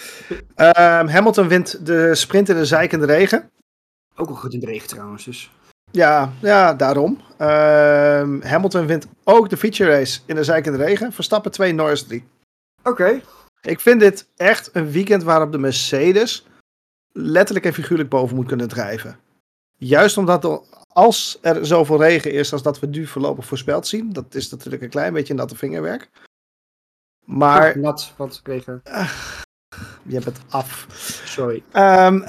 Ehm, Hamilton wint de sprint in de zijkende regen. ook wel goed in de regen trouwens. Dus. Ja, ja daarom. Ehm, Hamilton wint ook de feature race in de zijkende regen. Verstappen 2, Norris 3. Oké. Ik vind dit echt een weekend waarop de Mercedes letterlijk en figuurlijk boven moet kunnen drijven. Juist omdat er- als er zoveel regen is als dat we nu voorlopig voorspeld zien. Dat is natuurlijk een klein beetje natte vingerwerk. Maar Ah, nat, wat regen. je bent af. Sorry. Ehm,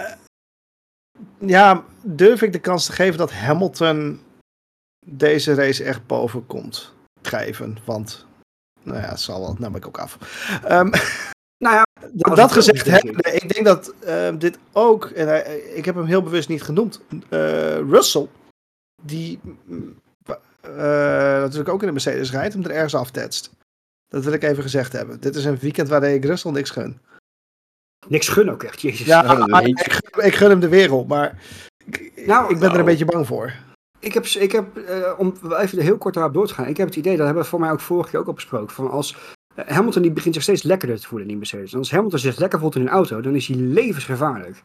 ja, durf ik de kans te geven dat Hamilton deze race echt boven komt drijven. Want, nou ja, het zal wel, ben ik ook af. Ehm, Nou ja, dat gezegd hebbende, ik denk dat ehm, dit ook, en hij- ik heb hem heel bewust niet genoemd, eh, Russell, die eh, natuurlijk ook in de Mercedes rijdt, hem er ergens aftetst. Dat wil ik even gezegd hebben. Dit is een weekend waarin ik Russell niks gun. niks gun ook echt. Jezus. Ja, maar ik, gun- ik gun hem de wereld, maar ik, Nou, ik ben er nou. een beetje bang voor. Ik heb, ik heb eh, om even heel kort daarop door te gaan. Ik heb het idee, dat hebben we voor mij ook vorige keer ook al besproken. Van als Hamilton die begint zich steeds lekkerder te voelen in die Mercedes. En als Hamilton zich lekker voelt in een auto, dan is hij levensgevaarlijk.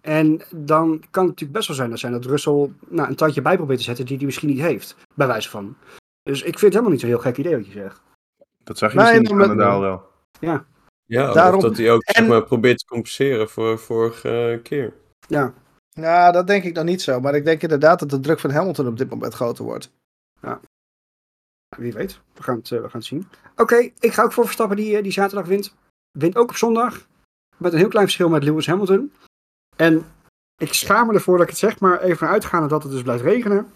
En dan kan het natuurlijk best wel zijn dat, zijn dat Russell nou, een tandje bij probeert te zetten die hij misschien niet heeft. Bij wijze van. Dus ik vind het helemaal niet zo'n heel gek idee wat je zegt. Dat zag je Nee, misschien in Canada wel. Ja, Daarom- of dat hij ook zeg maar, probeert te compenseren voor vorige keer. Ja, Nou, dat denk ik nog niet zo. Maar ik denk inderdaad dat de druk van Hamilton op dit moment groter wordt. Wie weet. We gaan het, eh, we gaan het zien. Oké, ik ga ook voor Verstappen die, eh, die zaterdag wint. Wint ook op zondag. Met een heel klein verschil met Lewis Hamilton. En ik schaam me ervoor dat ik het zeg, maar even uitgaande dat het dus blijft regenen.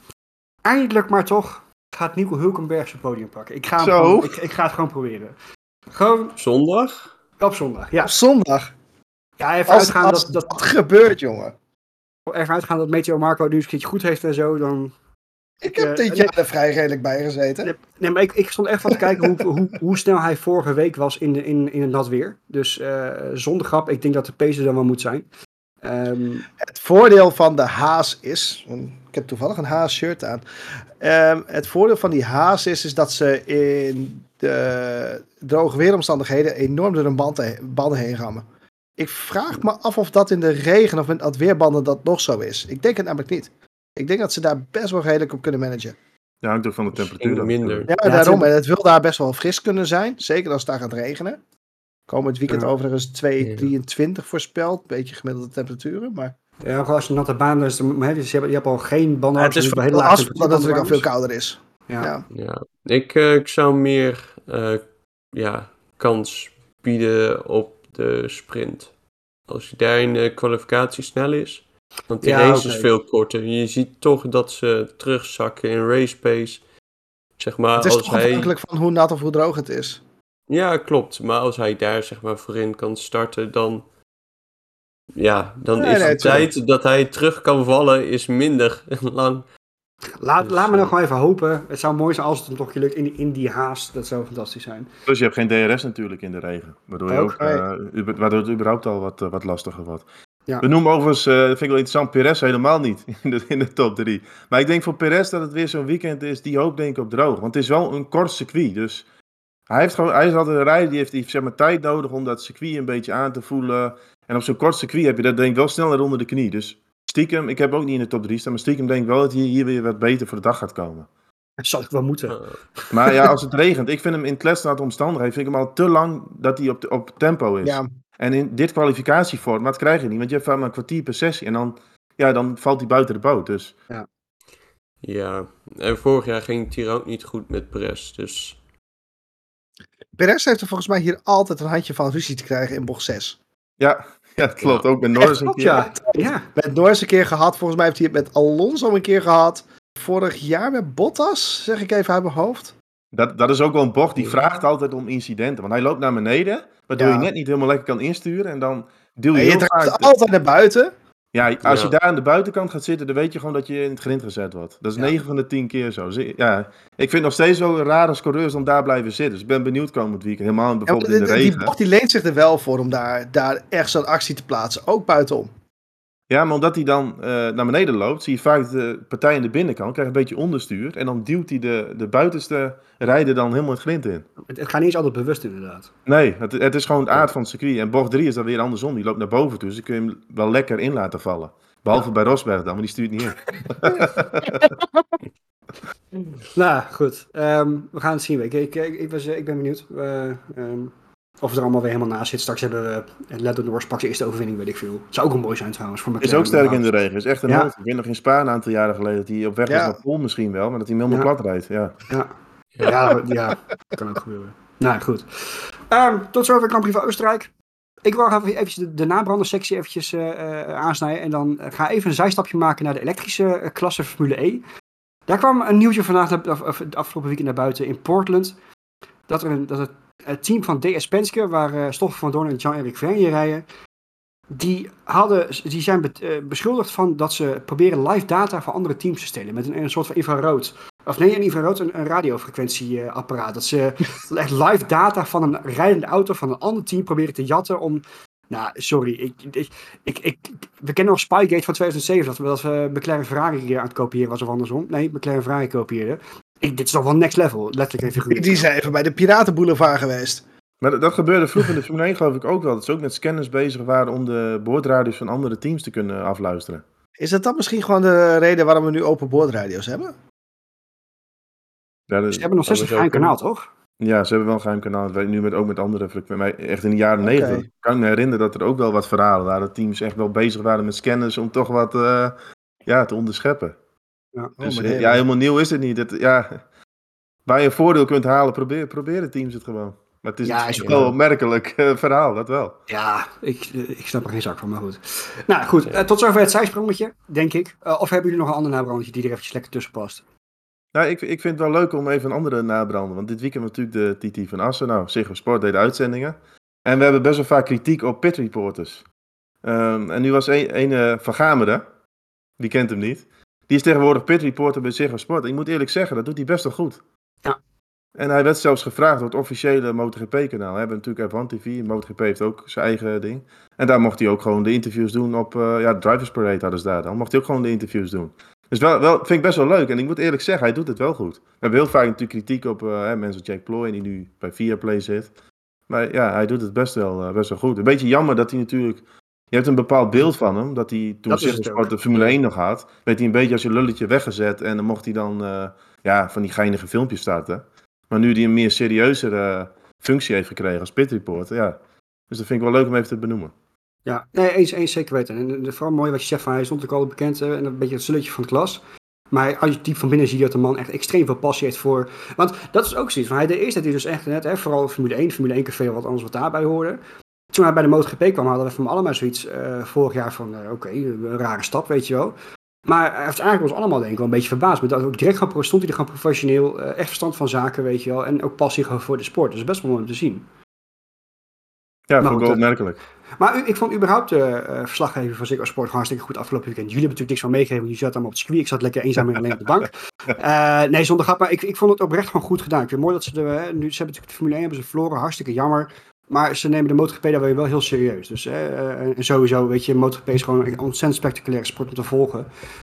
Eindelijk maar toch gaat Nico Hulkenberg zijn podium pakken. Ik ga, hem Zo. gewoon- ik, ik ga het gewoon proberen. Gewoon Zondag? op zondag. Ja, Op zondag. ja even, Als, uitgaan als dat, dat, dat, gebeurt, jongen. even uitgaan dat Meteo Marco nu eens een keertje goed heeft en zo. Dan... Ik heb Eh, dit jaar er vrij redelijk bij gezeten. Nee, maar ik, ik stond echt van te kijken hoe, hoe, hoe snel hij vorige week was in, de- in, in het nat weer. Dus eh, zonder grap, ik denk dat de pace er dan wel moet zijn. Ehm, Het voordeel van de haas is. Ik heb toevallig een haas shirt aan. Ehm, het voordeel van die haas is, is dat ze in de droge weeromstandigheden enorm door hun band he- banden heen rammen. Ik vraag me af of dat in de regen of met adweerbanden dat nog zo is. Ik denk het namelijk niet. Ik denk dat ze daar best wel redelijk op kunnen managen. Ja, hangt ook van de temperatuur minder. Ja, Ja, daarom. het- En het wil daar best wel fris kunnen zijn. Zeker als het daar gaat regenen. Komend weekend Ja. overigens 2,23 voorspeld. Beetje gemiddelde temperaturen. Maar ja, gewoon als je natte baan is, heb je, je, hebt, je hebt al geen banden. het is voor vooral als het natuurlijk al veel kouder is. Ja. Ja. Ja, ik, eh, ik zou meer eh, ja, kans bieden op de sprint. Als je daar in de kwalificatie snel is. Want die Ja, race is veel korter. Je ziet toch dat ze terugzakken in race pace. Zeg maar, Het is als toch hij... afhankelijk van hoe nat of hoe droog het is. Ja, klopt. Maar als hij daar zeg maar voorin kan starten, dan... Ja, dan Nee, is nee, de tijd dat hij terug kan vallen is minder lang. Laat, Dus, laat me eh, nog even hopen. Het zou mooi zijn als het hem toch lukt in, in die haast. Dat zou fantastisch zijn. Plus je hebt geen DRS natuurlijk in de regen. Waardoor, je Ook, ook, eh, waardoor het überhaupt al wat, eh, wat lastiger wordt. Ja. We noemen overigens, eh, dat vind ik wel interessant, Perez helemaal niet in de, in de top 3. Maar ik denk voor Perez dat het weer zo'n weekend is, die hoopt denk ik op droog. Want het is wel een kort circuit, dus hij, heeft gewoon, hij is altijd een rijder, die heeft, die zeg maar, tijd nodig om dat circuit een beetje aan te voelen. En op zo'n kort circuit heb je dat denk ik wel sneller onder de knie. Dus stiekem, ik heb ook niet in de top 3 staan, maar stiekem denk ik wel dat hij hier weer wat beter voor de dag gaat komen. Dat zal ik wel moeten. Eh, Maar ja, als het regent, ik vind hem in Klesstraat omstandigheden, vind ik hem al te lang dat hij op, de- op tempo is. Ja, En in dit kwalificatieformat krijg je niet, want je hebt vaak maar een kwartier per sessie. En dan, ja, dan valt hij buiten de boot. Dus ja, en vorig jaar ging het hier ook niet goed met Perez. Dus Perez heeft er volgens mij hier altijd een handje van ruzie te krijgen in bocht 6. ja, ja dat klopt. Ja. Ook met Norris een Klopt, keer. ja. ja. Met Norris een keer gehad. Volgens mij heeft hij het met Alonso een keer gehad. Vorig jaar met Bottas, zeg ik even uit mijn hoofd. Dat, dat is ook wel een bocht die vraagt altijd om incidenten. Want hij loopt naar beneden, waardoor Ja. je net niet helemaal lekker kan insturen. En dan duw je En je draait vaak... altijd naar buiten. Ja, als Ja. je daar aan de buitenkant gaat zitten, dan weet je gewoon dat je in het grind gezet wordt. Dat is Ja. 9 van de 10 keer zo. Ja, ik vind het nog steeds wel raar als coureurs dan daar blijven zitten. Dus ik ben benieuwd komend weekend. Helemaal Ja, bijvoorbeeld want in de die- die regen. bocht die leent zich er wel voor om daar, daar echt zo'n actie te plaatsen. Ook buitenom. Ja, maar omdat hij dan eh, naar beneden loopt, zie je vaak de partij aan de binnenkant, krijgt een beetje onderstuur. En dan duwt hij de, de buitenste rijder dan helemaal het grind in. Het, het gaat niet eens altijd bewust inderdaad. Nee, het, het is gewoon het aard van het circuit. En bocht 3 is dan weer andersom. Die loopt naar boven toe, dus dan kun je hem wel lekker in laten vallen. Behalve bij Rosberg dan, maar die stuurt niet in. Nou, goed. Ehm, we gaan het zien. Ik, ik, ik, ik, was, eh, ik ben benieuwd eh, ehm, of we er allemaal weer helemaal naast zit. Straks hebben we Lando Norris pakt de eerste overwinning, weet ik veel. Zou ook wel mooi zijn trouwens. Voor Is McLaren, ook sterk in de regen. Is echt een Ja. Ik weet nog in Spa een aantal jaren geleden dat hij op weg was Ja. naar Pool misschien wel, maar dat hij hem helemaal Ja. plat rijdt. Ja. Ja. Ja, ja, dat kan ook gebeuren. Nou, goed. Ehm, tot zover Grand Prix van Oostenrijk. Ik wil even eventjes de, de nabrandersectie eventjes eh, eh, aansnijden. En dan ga even een zijstapje maken naar de elektrische eh, klasse Formule E. Daar kwam een nieuwtje vandaag, of, of het afgelopen weekend naar buiten in Portland. Dat, er een, dat het, het team van DS Penske, waar eh Stoffel van Doorn en Jean-Eric Vernier rijden. Die, hadden, die zijn be- eh, beschuldigd van dat ze proberen live data van andere teams te stelen. Met een, een soort van infrarood. Of nee, een infrarood, een, een radiofrequentieapparaat. Dat ze echt live data van een rijdende auto van een ander team proberen te jatten om... Nou, sorry. Ik, ik, ik, ik, we kennen nog Spygate van 2007, dat we, dat we McLaren Ferrari aan het kopiëren was of andersom. Nee, McLaren Ferrari kopieerden. Ik, dit is toch wel next level, letterlijk en figuurlijk. Die zijn even bij de Piratenboulevard geweest. Maar dat, dat gebeurde vroeger in de Formule 1 geloof ik ook wel. Dat ze ook met scanners bezig waren om de boordradios van andere teams te kunnen afluisteren. Is dat dan misschien gewoon de reden waarom we nu open boordradio's hebben? Ja, dat- Ze hebben nog steeds een geheim kanaal, toch? Ja, ze hebben wel een geheim kanaal. Nu met, ook met andere frequenties. Echt in de jaren. 90 kan ik me herinneren dat er ook wel wat verhalen waren. Dat teams echt wel bezig waren met scanners om toch wat eh, ja, te onderscheppen. Ja. Dus, maar eh, ja, helemaal nieuw is het niet. Het, ja, waar je een voordeel kunt halen, probeer, proberen teams het gewoon. Maar het is, Ja, het wel opmerkelijk eh, verhaal, dat wel. Ja, ik, eh, ik snap er geen zak van, maar goed. Nou goed, tot zover het zijsprongetje, denk ik. Of hebben jullie nog een ander nabrandetje die er eventjes lekker tussen past? Nou, ik, ik vind het wel leuk om even een andere nabranden. Want dit weekend natuurlijk de TT van Assen. Nou, Ziggo Sport deed uitzendingen. En we hebben best wel vaak kritiek op pit reporters. Ehm, en nu was een, een Van Gameren. Wie kent hem niet? Die is tegenwoordig pit reporter bij Ziggo Sport. Ik moet eerlijk zeggen, dat doet hij best wel goed. Ja. En hij werd zelfs gevraagd door het officiële MotoGP-kanaal. We hebben natuurlijk F1 TV. MotoGP heeft ook zijn eigen ding. En daar mocht hij ook gewoon de interviews doen op... eh, ja, Drivers Parade hadden ze daar. Dan mocht hij ook gewoon de interviews doen. Dus wel, wel, vind ik best wel leuk. En ik moet eerlijk zeggen, hij doet het wel goed. We hebben heel vaak natuurlijk kritiek op eh, hè, mensen als Jack Ploy, die nu bij Viaplay zit. Maar ja, hij doet het best wel, eh, best wel goed. Een beetje jammer dat hij natuurlijk... Je hebt een bepaald beeld van hem, dat hij toen Dat is Ziggo het Sport ook. de Formule 1 nog had. Werd hij een beetje als een lulletje weggezet en dan mocht hij dan eh, ja, van die geinige filmpjes starten. Maar nu hij een meer serieuzere functie heeft gekregen als pit reporter, ja. Dus dat vind ik wel leuk om even te benoemen. Ja, nee, eens, eens zeker weten. En eh, vooral mooi wat je zegt, van, hij stond ook al bekend eh, en een beetje het zulletje van het klas. Maar als je diep van binnen ziet dat de man echt extreem veel passie heeft voor... Want dat is ook zoiets. Van hij deed eerst dat hij dus echt net, hè, vooral Formule 1, Formule 1 café, wat anders wat daarbij hoorde. Toen hij bij de MotoGP kwam, hadden we van allemaal zoiets eh, vorig jaar van, eh, oké, een rare stap, weet je wel. Maar hij heeft eigenlijk ons allemaal denk ik wel een beetje verbaasd. Met dat ook direct gewoon, stond hij er gewoon professioneel, eh, echt verstand van zaken, weet je wel. En ook passie gewoon voor de sport. Dus best wel mooi om te zien. Ja, Nou, vond ik wel opmerkelijk. Maar u- ik vond überhaupt de eh verslaggever van Ziggo Sport gewoon hartstikke goed afgelopen weekend. Jullie hebben natuurlijk niks van meegegeven, want jullie zaten allemaal op het circuit. Ik zat lekker eenzaam en alleen op de bank. Nee, zonder grap, maar ik, ik vond het oprecht gewoon goed gedaan. Ik vind het mooi dat ze de, nu, ze hebben natuurlijk de Formule 1 hebben ze verloren, hartstikke jammer. Maar ze nemen de MotoGP daar weer wel heel serieus. Dus eh, en sowieso, weet je, MotoGP is gewoon een ontzettend spectaculaire sport om te volgen.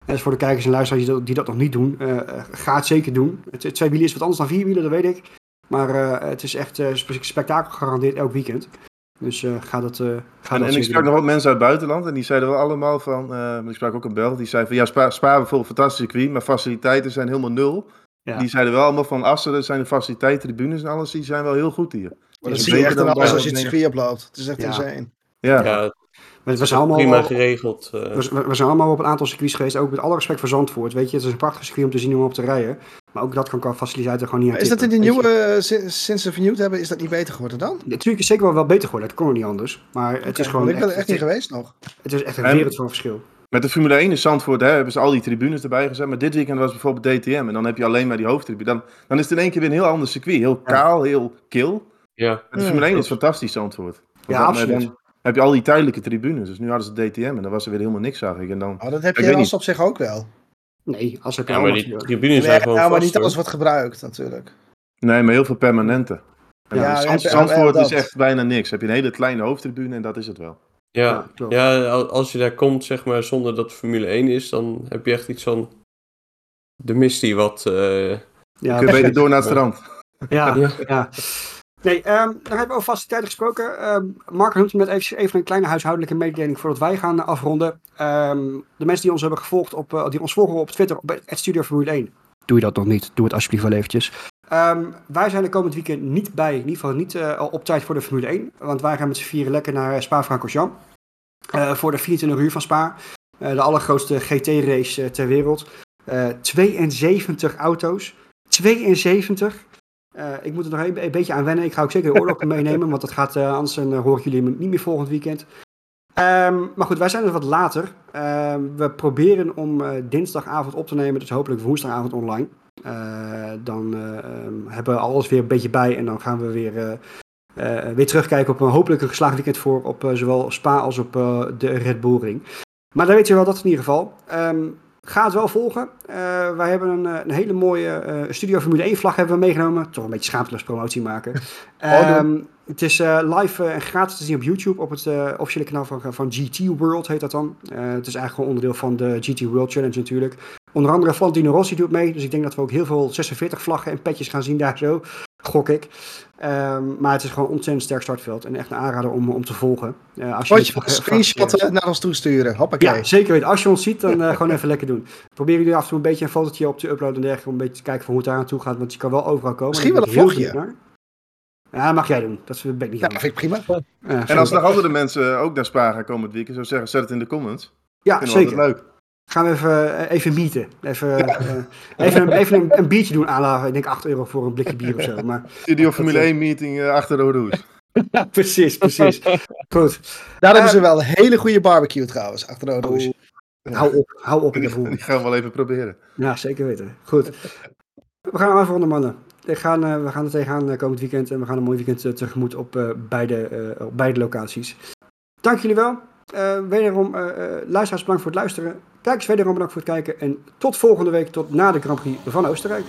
En dus voor de kijkers en luisteraars die dat, die dat nog niet doen, uh, ga het zeker doen. Het, twee wielen is wat anders dan vier wielen, dat weet ik. Maar uh, het is echt uh, spektakel gegarandeerd elk weekend. Dus ga dat. Ga en, dat en ik sprak nog wat mensen uit het buitenland en die zeiden wel allemaal van. Ik sprak ook een Belg die zei van ja, Spa, Spa bijvoorbeeld fantastisch circuit, maar faciliteiten zijn helemaal nul. Ja. Die zeiden wel allemaal van Assen, zijn de faciliteiten, tribunes en alles, die zijn wel heel goed hier. Maar dat zie je echt alles als je het circuit oploopt. Het is echt ja. insane. Ja, ja we, we zijn allemaal prima op, geregeld. Uh. We, we, zijn allemaal op een aantal circuits geweest, ook met alle respect voor Zandvoort. Weet je, het is een prachtig circuit om te zien om op te rijden. Maar ook dat kan qua faciliteiten gewoon niet aan Is dat in de nieuwe, sinds ze vernieuwd hebben, is dat niet beter geworden dan? Natuurlijk is zeker wel, wel beter geworden, dat kon er niet anders. Maar het okay, is gewoon... Ik ben er echt niet geweest nog. Het is echt een wereld van verschil. Met de Formule 1 in Zandvoort hè, hebben ze al die tribunes erbij gezet. Maar dit weekend was bijvoorbeeld DTM. En dan heb je alleen maar die hoofdtribune. Dan, dan is het in één keer weer een heel ander circuit. Heel kaal, heel kil. Ja. En de Formule 1 is fantastisch Zandvoort. Ja, dan, absoluut. Dan heb je al die tijdelijke tribunes. Dus nu hadden ze DTM en dan was er weer helemaal niks, zag ik. En dan, Oh, dat heb je als op zich ook wel. Nee, als heb je Ja, maar die tribunes zijn Nee, gewoon nou, maar vast, niet alles wordt gebruikt natuurlijk. Nee, maar heel veel permanente. En Ja, ja, ja, Zandvoort ja, is echt bijna niks. Heb je een hele kleine hoofdtribune en dat is het wel. Ja, Ja, ja, als je daar komt, zeg maar, zonder dat het Formule 1 is, dan heb je echt iets van de Misty wat... eh, Ja, Kun je beter door naar het strand. Ja, Ja. ja. Nee, ehm, dan hebben we over faciliteiten gesproken. Ehm Mark noemt net even, even een kleine huishoudelijke mededeling voordat wij gaan eh, afronden. Ehm, de mensen die ons hebben gevolgd, op, eh, die ons volgen op Twitter, op het Studio Formule 1. Doe je dat nog niet? Doe het alsjeblieft wel eventjes. Wij zijn er komend weekend niet bij, in ieder geval niet eh, op tijd voor de Formule 1. Want wij gaan met z'n vieren lekker naar Spa-Francorchamps. Eh voor de 24 uur van Spa. De allergrootste GT-race ter wereld. Eh 72 auto's. 72. Eh, ik moet er nog een, een beetje aan wennen. Ik ga ook zeker de oorlog meenemen, want dat gaat eh, anders eh, hoor ik jullie niet meer volgend weekend. Ehm, maar goed, wij zijn er wat later. Ehm, we proberen om dinsdagavond op te nemen, dus hopelijk woensdagavond online. Dan eh, ehm, hebben we alles weer een beetje bij en dan gaan we weer, weer terugkijken op een hopelijk een geslaagd weekend voor op zowel Spa als op de Red Bull Ring. Maar dan weet je wel dat in ieder geval. Ehm, Ga het wel volgen. Eh, wij hebben een, eh, een hele mooie eh, Studio Formule 1 vlag hebben we meegenomen. Toch een beetje schaamteloos promotie maken. Ehm, het is live en gratis te zien op YouTube op het officiële kanaal van, van GT World heet dat dan. Het is eigenlijk gewoon onderdeel van de GT World Challenge natuurlijk. Onder andere Valentino Rossi doet mee. Dus ik denk dat we ook heel veel 46 vlaggen en petjes gaan zien daar zo. Gok ik. Ehm, maar het is gewoon een ontzettend sterk startveld. En echt een aanrader om, om te volgen. Eh, als je Ooit je dit een vra- screenshot eh, naar ons toesturen. Hoppakee. ja, zeker weten. Als je ons ziet, dan eh, gewoon even lekker doen. Probeer jullie af en toe een beetje een fotootje op te uploaden en dergelijke. Om een beetje te kijken van hoe het daar naartoe gaat. Want je kan wel overal komen. Misschien wel een vlogje. Ja, mag jij doen. Dat ben ik niet Ja, aan. dat vind ik prima. Eh, En als geen- nog andere mensen ook naar Spa gaan komen het weekend, zou ik zeggen, zet het in de comments. ja, zeker. leuk. Gaan we even, eh, even meeten. Even, eh, even, een, even een, een biertje doen aan, ik denk 8 euro voor een blikje bier of zo. Maar Studio Formule 1 meeting eh, achter de Roes. ja, precies, precies. Goed. Daar hebben ze wel een hele goede barbecue trouwens, achter de Roos. Hou op, hou op in de Die, voer. die gaan we wel even proberen. Ja, zeker weten. Goed. We gaan afronden, mannen. We gaan, eh, we gaan er tegenaan komend weekend en we gaan een mooi weekend tegemoet op, eh, beide, eh, op beide locaties. Dank jullie wel. Eh, wederom, luisteraars, bedankt voor het luisteren. Kijkers, wederom bedankt voor het kijken. En tot volgende week, tot na de Grand Prix van Oostenrijk.